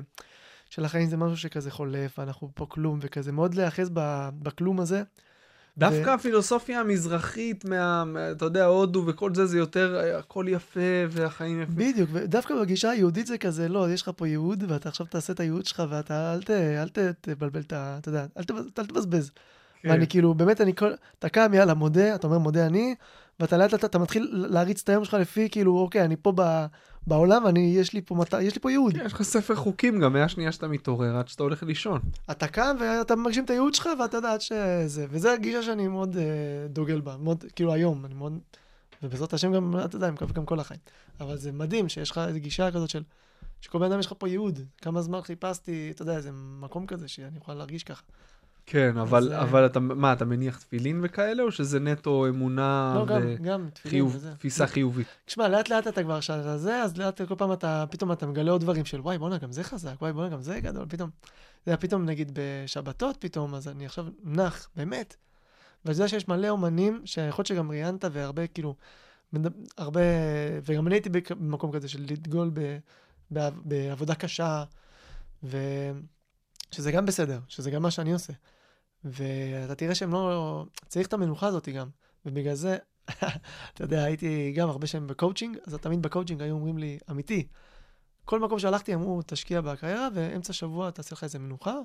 של החיים זה משהו שכזה חולף, ואנחנו פה כלום, וכזה מאוד להיאחז בכלום הזה. דווקא ו- הפילוסופיה המזרחית, מה, מה- אתה יודע, הודו וכל זה, זה יותר, אה, הכל יפה והחיים יפים. בדיוק, ודווקא בגישה היהודית זה כזה, לא, יש לך פה ייעוד, ואתה עכשיו תעשה את הייעוד שלך, ואתה אל, ת, אל ת, תבלבל את ה... אתה יודע, אל, תבז- אל תבזבז. כן. ואני כאילו, באמת, אני כל... אתה קם, יאללה, מודה, אתה אומר, מודה אני, ואתה לאט לאט, אתה מתחיל להריץ את היום שלך לפי, כאילו, אוקיי, אני פה ב, בעולם, ואני, יש לי פה, מת... יש לי פה ייעוד. כן, יש לך ספר חוקים גם מהשנייה שאתה מתעורר עד שאתה הולך לישון. אתה קם ואתה מגשים את הייעוד שלך, ואתה יודע, עד שזה... וזו הגישה שאני מאוד אה, דוגל בה, מאוד, כאילו, היום, אני מאוד... ובעזרת השם גם, אתה יודע, אני מקווה גם כל החיים. אבל זה מדהים שיש לך איזו גישה כזאת של... שכל בן אדם יש לך פה ייעוד. כמה זמן חיפשתי, אתה יודע, איזה מקום כזה שאני יכול להרגיש ככה. כן, אבל, אה, אבל אתה, מה, אתה מניח תפילין וכאלה, או שזה נטו אמונה לא, גם, גם, תפילין וחיוב, וזה. תפיסה חיובית? תשמע, לאט לאט אתה כבר שאתה זה, אז לאט כל פעם אתה, פתאום אתה מגלה עוד דברים של וואי, בואנה, גם זה חזק, וואי, בואנה, גם זה גדול, פתאום. זה היה פתאום, נגיד, בשבתות פתאום, אז אני עכשיו נח, באמת. ואני יודע שיש מלא אומנים, שיכול להיות שגם ראיינת, והרבה, כאילו, הרבה, וגם אני הייתי במקום כזה של לדגול ב, ב, בעבודה קשה, ושזה גם בסדר, שזה גם מה שאני עושה. ואתה תראה שהם לא... צריך את המנוחה הזאת גם. ובגלל זה, אתה יודע, הייתי גם הרבה שנים בקואוצ'ינג, אז תמיד בקואוצ'ינג היו אומרים לי, אמיתי, כל מקום שהלכתי אמרו, תשקיע בקריירה, ואמצע שבוע תעשה לך איזה מנוחה,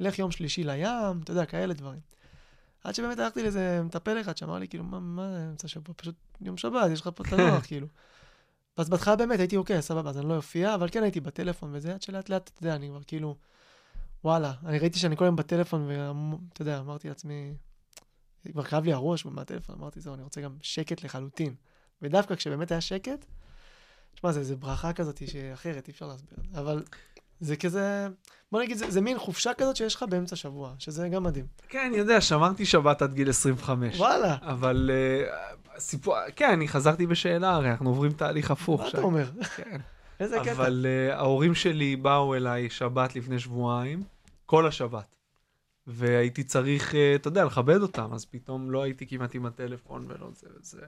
לך יום שלישי לים, אתה יודע, כאלה דברים. עד שבאמת הלכתי לאיזה מטפל אחד שאמר לי, כאילו, מה, מה אמצע שבוע? פשוט יום שבת, יש לך פה תנוח, כאילו. ואז בהתחלה באמת הייתי, אוקיי, סבבה, אז אני לא אופיע, אבל כן הייתי בטלפון וזה, עד שלאט לאט, אתה יודע, אני כבר כאילו, וואלה, אני ראיתי שאני כל היום בטלפון, ואתה יודע, אמרתי לעצמי, כבר כאב לי הראש מהטלפון, אמרתי, זהו, אני רוצה גם שקט לחלוטין. ודווקא כשבאמת היה שקט, תשמע, זה, זה ברכה כזאת שאחרת, אי אפשר להסביר. אבל זה כזה, בוא נגיד, זה, זה מין חופשה כזאת שיש לך באמצע שבוע, שזה גם מדהים. כן, אני יודע, שמרתי שבת עד גיל 25. וואלה, אבל uh, סיפור, כן, אני חזרתי בשאלה, הרי אנחנו עוברים תהליך הפוך. מה שי. אתה אומר? כן. איזה קטע. אבל uh, ההורים שלי באו אליי שבת לפני שבועיים, כל השבת. והייתי צריך, uh, אתה יודע, לכבד אותם, אז פתאום לא הייתי כמעט עם הטלפון ולא זה, זה,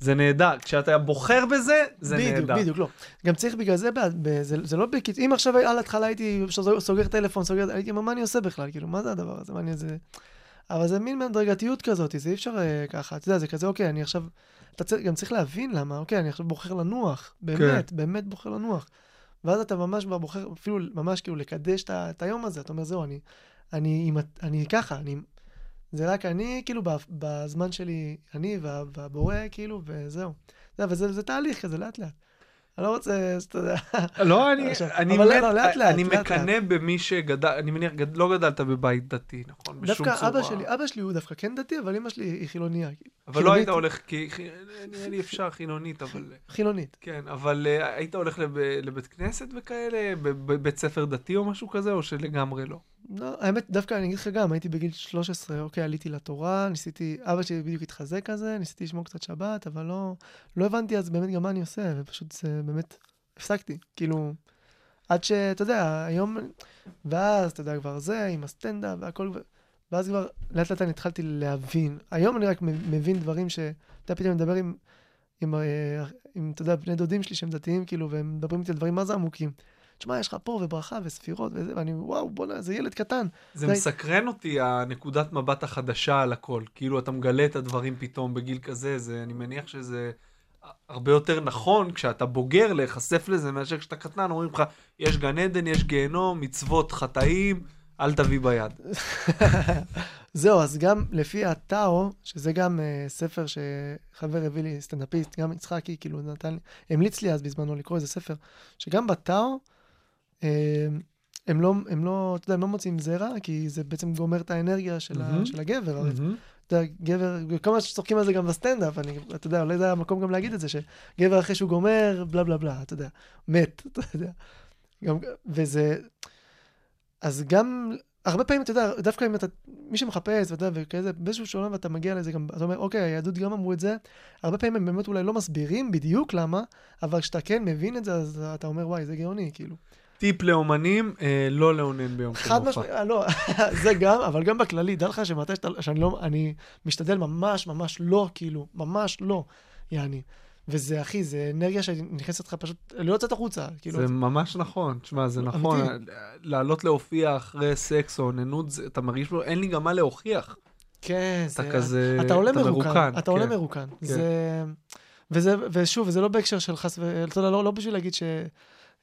זה נהדר. כשאתה בוחר בזה, זה בדיוק, נהדר. בדיוק, לא. גם צריך בגלל זה, זה, זה לא בקיצור, אם עכשיו על ההתחלה הייתי סוגר- טלפון, סוגר, הייתי, מה אני עושה בכלל? כאילו, מה זה הדבר הזה? מה אני זה... אבל זה מין הדרגתיות כזאת, זה אי אפשר אה, ככה, אתה יודע, זה כזה, אוקיי, אני עכשיו, אתה צריך, גם צריך להבין למה, אוקיי, אני עכשיו בוחר לנוח, באמת, באמת בוחר לנוח. ואז אתה ממש כבר בוחר, אפילו ממש כאילו לקדש את היום הזה, אתה אומר, זהו, אני, אני, ה- אני ככה, אני, זה רק אני, כאילו, בזמן שלי, אני וה- והבורא, כאילו, וזהו. זה, וזה זה תהליך כזה, לאט לאט. אני לא רוצה, אתה יודע, לא, אני, אני, מת, לא, לאט לאט, אני לאט מקנא במי שגדל, אני מניח, גד, לא גדלת בבית דתי, נכון? בשום דווקא. אבא שלי, אבא שלי הוא דווקא כן דתי, אבל אמא שלי היא חילוניה. אבל לא היית. הולך, כי נראה לי אפשר חילונית, אבל... חילונית. כן, אבל אה, היית הולך לב, לבית כנסת וכאלה, בבית ספר דתי או משהו כזה, או שלגמרי לא? לא, האמת, דווקא אני אגיד לך גם, הייתי בגיל 13, אוקיי, עליתי לתורה, ניסיתי, אבא שלי בדיוק התחזק כזה, ניסיתי לשמור קצת שבת, אבל לא, לא הבנתי אז באמת גם מה אני עושה, ופשוט זה באמת, הפסקתי. כאילו, עד שאתה יודע, היום, ואז, אתה יודע, כבר זה, עם הסטנדאפ והכל, ואז כבר לאט לאט אני התחלתי להבין. היום אני רק מבין דברים ש... אתה יודע, פתאום מדבר עם, עם, אה, עם, אתה יודע, בני דודים שלי שהם דתיים, כאילו, והם מדברים איתי על דברים מה זה עמוקים. תשמע, יש לך פה וברכה וספירות וזה, ואני, וואו, בוא'נה, זה ילד קטן. זה די. מסקרן אותי, הנקודת מבט החדשה על הכל. כאילו, אתה מגלה את הדברים פתאום בגיל כזה, זה, אני מניח שזה הרבה יותר נכון כשאתה בוגר להיחשף לזה מאשר כשאתה קטן, אומרים לך, יש גן עדן, יש גיהנום, מצוות, חטאים, אל תביא ביד. זהו, אז גם לפי הטאו, שזה גם uh, ספר שחבר הביא לי, סטנדאפיסט, גם יצחקי, כאילו נתן לי, המליץ לי אז בזמנו לקרוא איזה ספר, שגם בטאו, הם לא, הם לא, אתה יודע, הם לא מוצאים זרע, כי זה בעצם גומר את האנרגיה של, ה, מהמם. של הגבר. מהמם. אתה יודע, גבר, כל מה שצוחקים על זה גם בסטנדאפ, אני, אתה יודע, אולי זה המקום גם להגיד את זה, שגבר אחרי שהוא גומר, בלה בלה בלה, אתה יודע, מת, אתה יודע. גם, וזה, אז גם, הרבה פעמים, אתה יודע, דווקא אם אתה, מי שמחפש, ואתה יודע, וכזה, באיזשהו שלב אתה מגיע לזה גם, אתה אומר, אוקיי, היהדות גם אמרו את זה, הרבה פעמים הם באמת אולי לא מסבירים בדיוק למה, אבל כשאתה כן מבין את זה, אז אתה אומר, וואי, זה גאוני, כאילו. טיפ לאומנים, אה, לא לאונן ביום של חד מופע. משמעית, אה, לא, זה גם, אבל גם בכללי, דע לך שמתי שאתה, שאני לא, אני משתדל ממש ממש לא, כאילו, ממש לא, יעני. וזה, אחי, זה אנרגיה שנכנסת לך פשוט, לא יוצאת החוצה, כאילו. זה ממש נכון, תשמע, זה נכון. לעלות להופיע אחרי סקס או אוננות, אתה מרגיש, אין לי גם מה להוכיח. כן, אתה זה... כזה, אתה עולה אתה מרוקן, מרוקן, אתה עולה כן. מרוקן. זה... וזה, ושוב, זה לא בהקשר של חס ו... אתה יודע, לא, לא בשביל להגיד ש...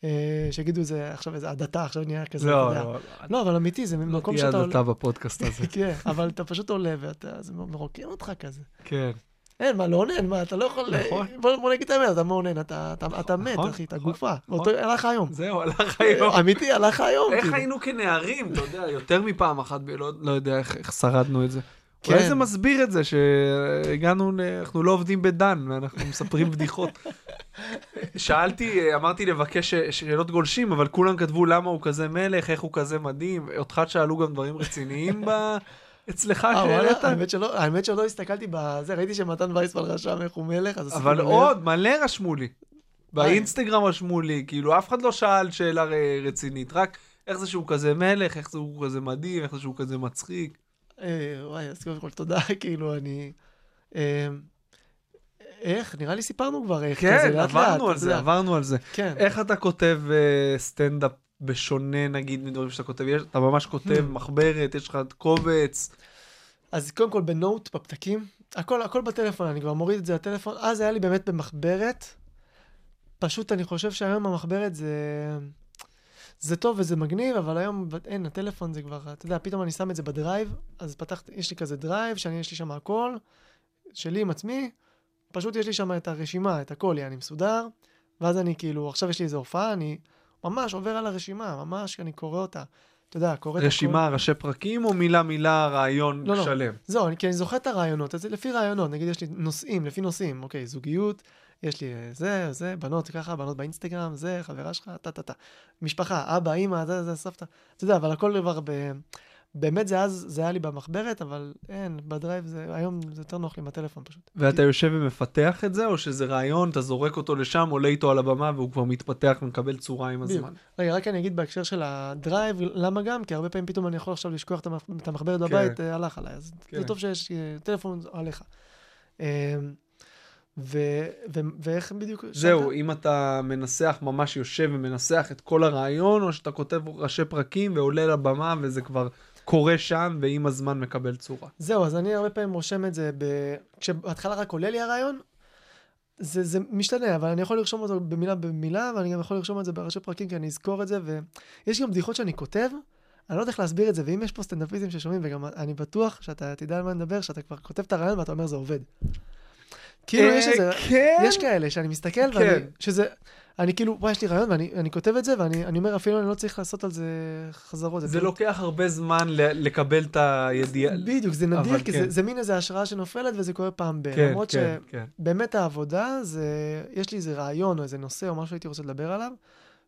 אה, שיגידו איזה, עכשיו איזה הדתה, עכשיו נהיה כזה, לא, אתה יודע. לא, לא, אבל אמיתי, זה לא מקום תהיה שאתה עולה... הדתה בפודקאסט הזה. כן, אבל אתה פשוט עולה ואתה, זה מרוקן אותך כזה. כן. אין, מה, לאונן, מה, אתה לא יכול... נכון. בוא, נגיד את האמת, אתה מאונן, אתה, מת, נכון, אחי, אתה נכון, גופה. נכון. הלך היום. זהו, הלך היום. אמיתי, הלך היום. איך כאילו. היינו כנערים, אתה יודע, יותר מפעם אחת, לא לא יודע איך שרדנו את זה. כן. אולי זה מסביר את זה שהגענו, אנחנו לא עובדים בדן, ואנחנו מספרים בדיחות. שאלתי, אמרתי לבקש שאלות גולשים, אבל כולם כתבו למה הוא כזה מלך, איך הוא כזה מדהים. אותך שאלו גם דברים רציניים ב- אצלך אה, שהעלית? האמת שלא, האמת שלא הסתכלתי בזה, ראיתי שמתן וייסמן רשם איך הוא מלך, אז אבל. עוד, מלא רשמו לי. באינסטגרם רשמו לי, כאילו אף אחד לא שאל שאלה רצינית, רק איך זה שהוא כזה מלך, איך זה שהוא כזה מדהים, איך זה שהוא כזה מצחיק. אה, וואי, אז קודם כל תודה, כאילו, אני... אה, איך? נראה לי סיפרנו כבר איך, כזה, כן, לאט לאט, עברנו על זה. עברנו על זה. כן. איך אתה כותב אה, סטנדאפ בשונה, נגיד, מדברים שאתה כותב? יש- אתה ממש כותב Hmm. מחברת, יש לך קובץ. אז קודם כל ב note, בפתקים, הכל, הכל בטלפון, אני כבר מוריד את זה לטלפון. אז היה לי באמת במחברת. פשוט אני חושב שהיום המחברת זה... זה טוב וזה מגניב, אבל היום אין, הטלפון זה כבר, אתה יודע, פתאום אני שם את זה בדרייב, אז פתחתי, יש לי כזה דרייב, שאני, יש לי שם הכל, שלי עם עצמי, פשוט יש לי שם את הרשימה, את הכל, אני מסודר, ואז אני כאילו, עכשיו יש לי איזו הופעה, אני ממש עובר על הרשימה, ממש, אני קורא אותה. אתה יודע, קורא את הכל. רשימה, ראשי פרקים, או מילה מילה רעיון לא, לא. שלם? זהו, אני, כי אני זוכר את הרעיונות, אז לפי רעיונות, נגיד יש לי נושאים, לפי נושאים, אוקיי, זוגיות, יש לי אה, זה, זה, בנות ככה, בנות באינסטגרם, זה, חברה שלך, טה טה טה. משפחה, אבא, אימא, זה, זה, סבתא. אתה יודע, אבל הכל כבר ב... באמת זה אז, זה היה לי במחברת, אבל אין, בדרייב זה, היום זה יותר נוח לי עם הטלפון פשוט. ואתה יושב ומפתח את זה, או שזה רעיון, אתה זורק אותו לשם, עולה איתו על הבמה, והוא כבר מתפתח ומקבל צורה עם. הזמן. רגע, רק אני אגיד בהקשר של הדרייב, למה גם? כי הרבה פעמים פתאום אני יכול עכשיו לשכוח את המח- את המחברת כן. בבית, אה, הלך עליי, אז כן. זה טוב שיש אה, טלפון עליך. ו- ו- ואיך בדיוק... זהו, שאלת? אם אתה מנסח, ממש יושב ומנסח את כל הרעיון, או שאתה כותב ראשי פרקים ועולה לבמה, וזה כבר קורה שם, ועם הזמן מקבל צורה. זהו, אז אני הרבה פעמים רושם את זה ב... כשבהתחלה רק עולה לי הרעיון, זה, זה משתנה, אבל אני יכול לרשום אותו במילה במילה, ואני גם יכול לרשום את זה בראשי פרקים, כי אני אזכור את זה, ויש גם בדיחות שאני כותב, אני לא יודע איך להסביר את זה, ואם יש פה סטנדאפיסטים ששומעים, וגם אני בטוח שאתה תדע על מה נדבר, שאתה כבר כותב את הרעיון ואתה אומר זה עובד. כאילו יש איזה, כן? יש כאלה שאני מסתכל, כן. ואני, שזה, אני כאילו, וואי, יש לי רעיון, ואני אני כותב את זה, ואני אני אומר, אפילו אני לא צריך לעשות על זה חזרות. זה פשוט- לוקח הרבה זמן לקבל את הידיעה. בדיוק, זה נדיר, כי כן. זה, זה מין איזה השראה שנופלת וזה קורה פעם ב... כן, למרות כן, כן. שבאמת העבודה זה, יש לי איזה רעיון או איזה נושא או משהו שהייתי רוצה לדבר עליו,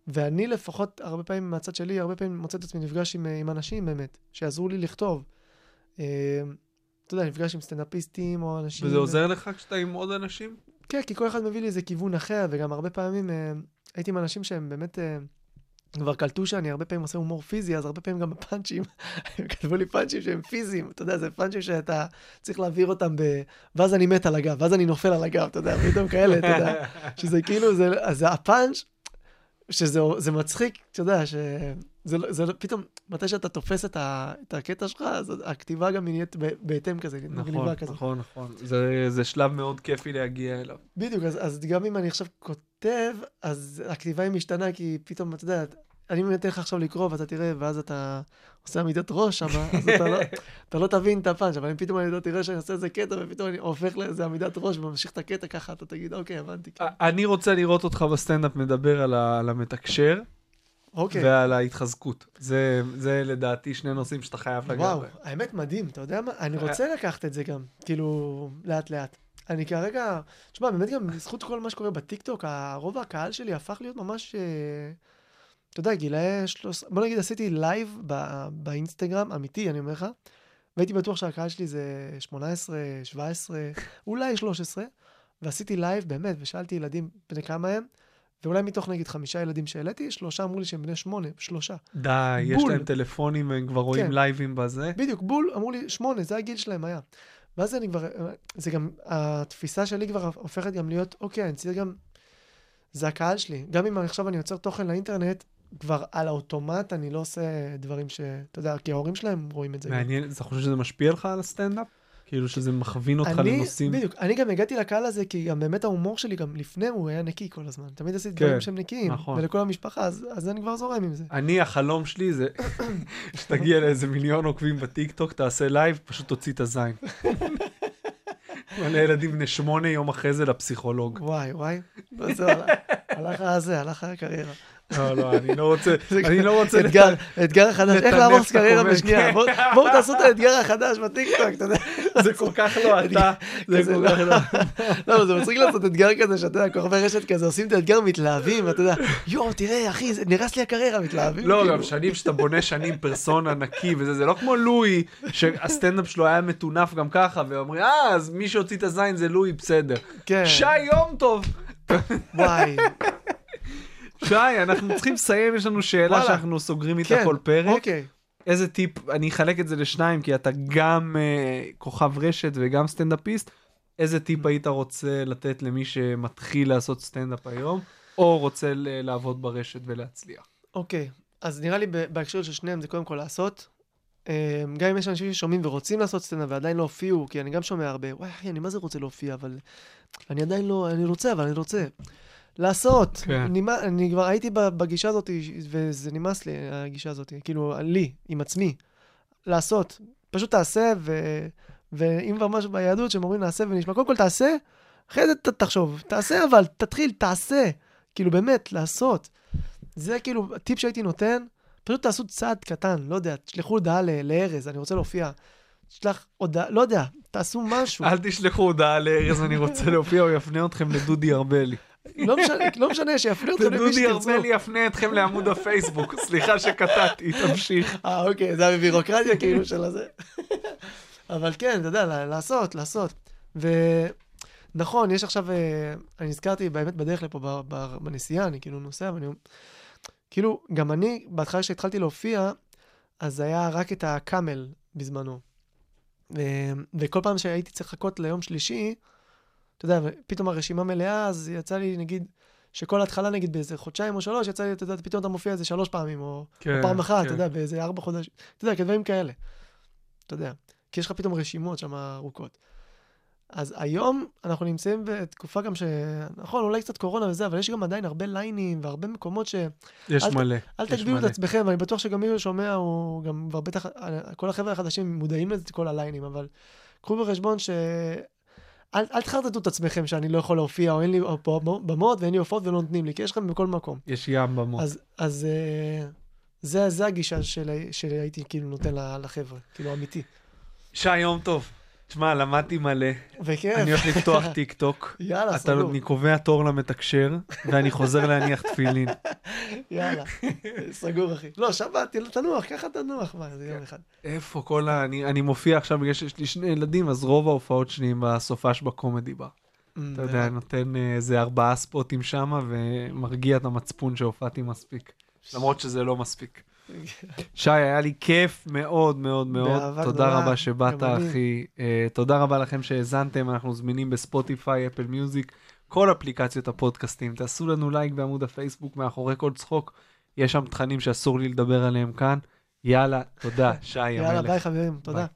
ואני לפחות, הרבה פעמים מהצד שלי, הרבה פעמים מוצא את עצמי נפגש עם, עם אנשים באמת, שיעזרו לי לכתוב. אתה יודע, נפגש עם סטנדאפיסטים או אנשים... וזה עוזר לך כשאתה עם עוד אנשים? כן, כי כל אחד מביא לי איזה כיוון אחר, וגם הרבה פעמים אה, הייתי עם אנשים שהם באמת, אה, כבר קלטו שאני הרבה פעמים עושה הומור פיזי, אז הרבה פעמים גם בפאנצ'ים, הם כתבו לי פאנצ'ים שהם פיזיים, אתה יודע, זה פאנצ'ים שאתה צריך להעביר אותם ב... ואז אני מת על הגב, ואז אני נופל על הגב, אתה יודע, פתאום כאלה, אתה יודע, שזה כאילו, זה, אז הפאנץ', שזה זה מצחיק, אתה יודע, שזה לא- זה לא- פתאום, מתי שאתה תופס את, ה, את הקטע שלך, אז הכתיבה גם נהיית בהתאם כזה, נכון, כזאת. נכון, נכון. זה, זה שלב מאוד כיפי להגיע אליו. בדיוק, אז, אז גם אם אני עכשיו כותב, אז הכתיבה היא משתנה, כי פתאום, אתה יודע, אני אתן לך עכשיו לקרוא ואתה תראה, ואז אתה עושה עמידת ראש שם, אז אתה לא, אתה לא תבין את הפאנץ', אבל אם פתאום אני לא תראה שאני עושה איזה קטע, ופתאום אני הופך לאיזה עמידת ראש וממשיך את הקטע ככה, אתה תגיד, אוקיי, הבנתי. כן. אני רוצה לראות אותך בסטנדאפ מדבר על, ה, על המתקשר אוקיי. ועל ההתחזקות. זה, זה לדעתי שני נושאים שאתה חייב לגעת וואו, בהם. האמת מדהים, אתה יודע מה? אני רוצה לקחת את זה גם, כאילו, לאט-לאט. אני כרגע, תשמע, באמת גם בזכות כל מה שקורה בטיקטוק, רוב הקהל שלי הפך להיות ממש, אה, אתה יודע, גילאי 13, בוא נגיד עשיתי לייב ב- באינסטגרם, אמיתי, אני אומר לך, והייתי בטוח שהקהל שלי זה 18, 17, אולי 13, ועשיתי לייב באמת, ושאלתי ילדים בני כמה הם, ואולי מתוך נגיד חמישה ילדים שהעליתי, שלושה אמרו לי שהם בני שמונה, שלושה. די, יש בול. להם טלפונים, הם כבר רואים כן. לייבים בזה. בדיוק, בול, אמרו לי, שמונה, זה הגיל שלהם היה. ואז אני כבר, זה גם, התפיסה שלי כבר הופכת גם להיות, אוקיי, אני צריך גם, זה הקהל שלי. גם אם עכשיו אני יוצר תוכן לאינטרנט, כבר על האוטומט אני לא עושה דברים ש... אתה יודע, כי ההורים שלהם רואים את זה. מעניין, אתה חושב שזה משפיע לך על הסטנדאפ? כאילו שזה מכווין אותך אני, לנושאים? בדיוק, אני גם הגעתי לקהל הזה, כי גם באמת ההומור שלי גם לפני הוא היה נקי כל הזמן. תמיד עשיתי כן, דברים שהם נקיים, נכון. ולכל המשפחה, אז, אז אני כבר זורם עם זה. אני, החלום שלי זה שתגיע לאיזה מיליון עוקבים בטיקטוק, תעשה לייב, פשוט תוציא את הזין. מלא ילדים בני שמונה יום אחרי זה לפסיכולוג. וואי, וואי. זהו, הלך- הלך הזה, הלך הקריירה. לא, לא, אני לא רוצה, אני לא רוצה... אתגר, אתגר החדש, איך להרוס קריירה. בשנייה. בואו תעשו את האתגר החדש בטיקטוק, אתה יודע. זה כל כך לא אתה, זה כל כך לא. לא, זה מצחיק לעשות אתגר כזה, שאתה יודע, כוכבי רשת כזה, עושים את האתגר, מתלהבים, ואתה יודע, יואו, תראה, אחי, נהרס לי הקריירה, מתלהבים. לא, כאילו. גם שנים שאתה בונה שנים פרסונה נקי וזה, זה לא כמו לואי, שהסטנדאפ שלו היה מטונף גם ככה, ואומרים, אה, אז מי שהוציא את הזין זה לואי, בסדר. כן, שי יום טוב. וואי, שי, אנחנו צריכים לסיים, יש לנו שאלה. שאנחנו סוגרים איתה כן, כל פרק. אוקיי. איזה טיפ, אני אחלק את זה לשניים, כי אתה גם אה, כוכב רשת וגם סטנדאפיסט, איזה טיפ היית רוצה לתת למי שמתחיל לעשות סטנדאפ היום, או רוצה לעבוד ברשת ולהצליח? אוקיי, אז נראה לי בהקשר של שניהם זה קודם כל לעשות. אה, גם אם יש אנשים ששומעים ורוצים לעשות סטנדאפ ועדיין לא הופיעו, כי אני גם שומע הרבה, וואי אחי, אני מה זה רוצה להופיע, אבל אני עדיין לא, אני רוצה, אבל אני רוצה. לעשות. כן. נמא- אני כבר הייתי בגישה הזאת, וזה נמאס לי, הגישה הזאת, כאילו, לי, עם עצמי. לעשות. פשוט תעשה, ו... ואם כבר משהו ביהדות שהם אומרים נעשה ונשמע, קודם כל תעשה, אחרי זה ת- תחשוב. תעשה אבל, תתחיל, תעשה. כאילו, באמת, לעשות. זה כאילו טיפ שהייתי נותן, פשוט תעשו צעד קטן, לא יודע, תשלחו הודעה לארז, אני רוצה להופיע. תשלח הודעה, לא יודע, תעשו משהו. אל תשלחו הודעה לארז, אני רוצה להופיע, הוא יפנה אתכם לדודי ארבלי. לא משנה, לא משנה, שיפנו אתכם למי דודי שתרצו. ארבלי יפנה אתכם לעמוד הפייסבוק, סליחה שקטעתי, תמשיך. אה, אוקיי, זה היה בבירוקרטיה כאילו של הזה. אבל כן, אתה יודע, לעשות, לעשות. ונכון, יש עכשיו, אה, אני נזכרתי באמת בדרך לפה, בנסיעה, אני כאילו נוסע, ואני... כאילו, גם אני, בהתחלה כשהתחלתי להופיע, אז היה רק את הקאמל בזמנו. ו- וכל פעם שהייתי צריך לחכות ליום שלישי, אתה יודע, פתאום הרשימה מלאה, אז יצא לי, נגיד, שכל ההתחלה, נגיד, באיזה חודשיים או שלוש, יצא לי, אתה יודע, פתאום אתה מופיע איזה שלוש פעמים, או... כן, או פעם אחת, כן. אתה יודע, באיזה ארבע חודשים, אתה יודע, כדברים כאלה. אתה יודע, כי יש לך פתאום רשימות שם ארוכות. אז היום אנחנו נמצאים בתקופה גם ש... נכון, אולי קצת קורונה וזה, אבל יש גם עדיין הרבה ליינים והרבה מקומות ש... יש אל מלא. אל יש תגבילו את. עצמכם, ואני בטוח שגם מי ששומע הוא גם כבר בטח, כל החבר'ה החדשים מודעים לזה, כל הליינים, אבל קחו בחשבון ש... אל, אל תחרטטו את עצמכם שאני לא יכול להופיע, או אין לי פה במות ואין לי הופעות ולא נותנים לי, כי יש לכם בכל מקום. יש ים במות. אז, אז אה, זה, זה הגישה של, שהייתי כאילו נותן לחבר'ה, כאילו אמיתי. שי, יום טוב. תשמע, למדתי מלא. וכיף. אני הולך לפתוח טיק טוק. יאללה, אתה, סגור. אני קובע תור למתקשר, ואני חוזר להניח תפילין. יאללה, סגור אחי. לא, שבת, תנוח, ככה תנוח, מה, זה יום אחד. איפה כל ה... אני, אני מופיע עכשיו בגלל שיש לי שני ילדים, אז רוב ההופעות שלי הם בסופש בקומדי בר. אתה יודע, נותן אה, איזה ארבעה ספוטים שם, ומרגיע את המצפון שהופעתי מספיק. למרות שזה לא מספיק. שי, היה לי כיף מאוד מאוד מאוד. תודה גדולה, רבה שבאת. אחי. אה, תודה רבה לכם שהאזנתם, אנחנו זמינים בספוטיפיי, Apple Music, כל אפליקציות הפודקאסטים. תעשו לנו לייק בעמוד הפייסבוק מאחורי כל צחוק. יש שם תכנים שאסור לי לדבר עליהם כאן. יאללה, תודה, שי המלך. יאללה, ביי חברים, תודה. ביי.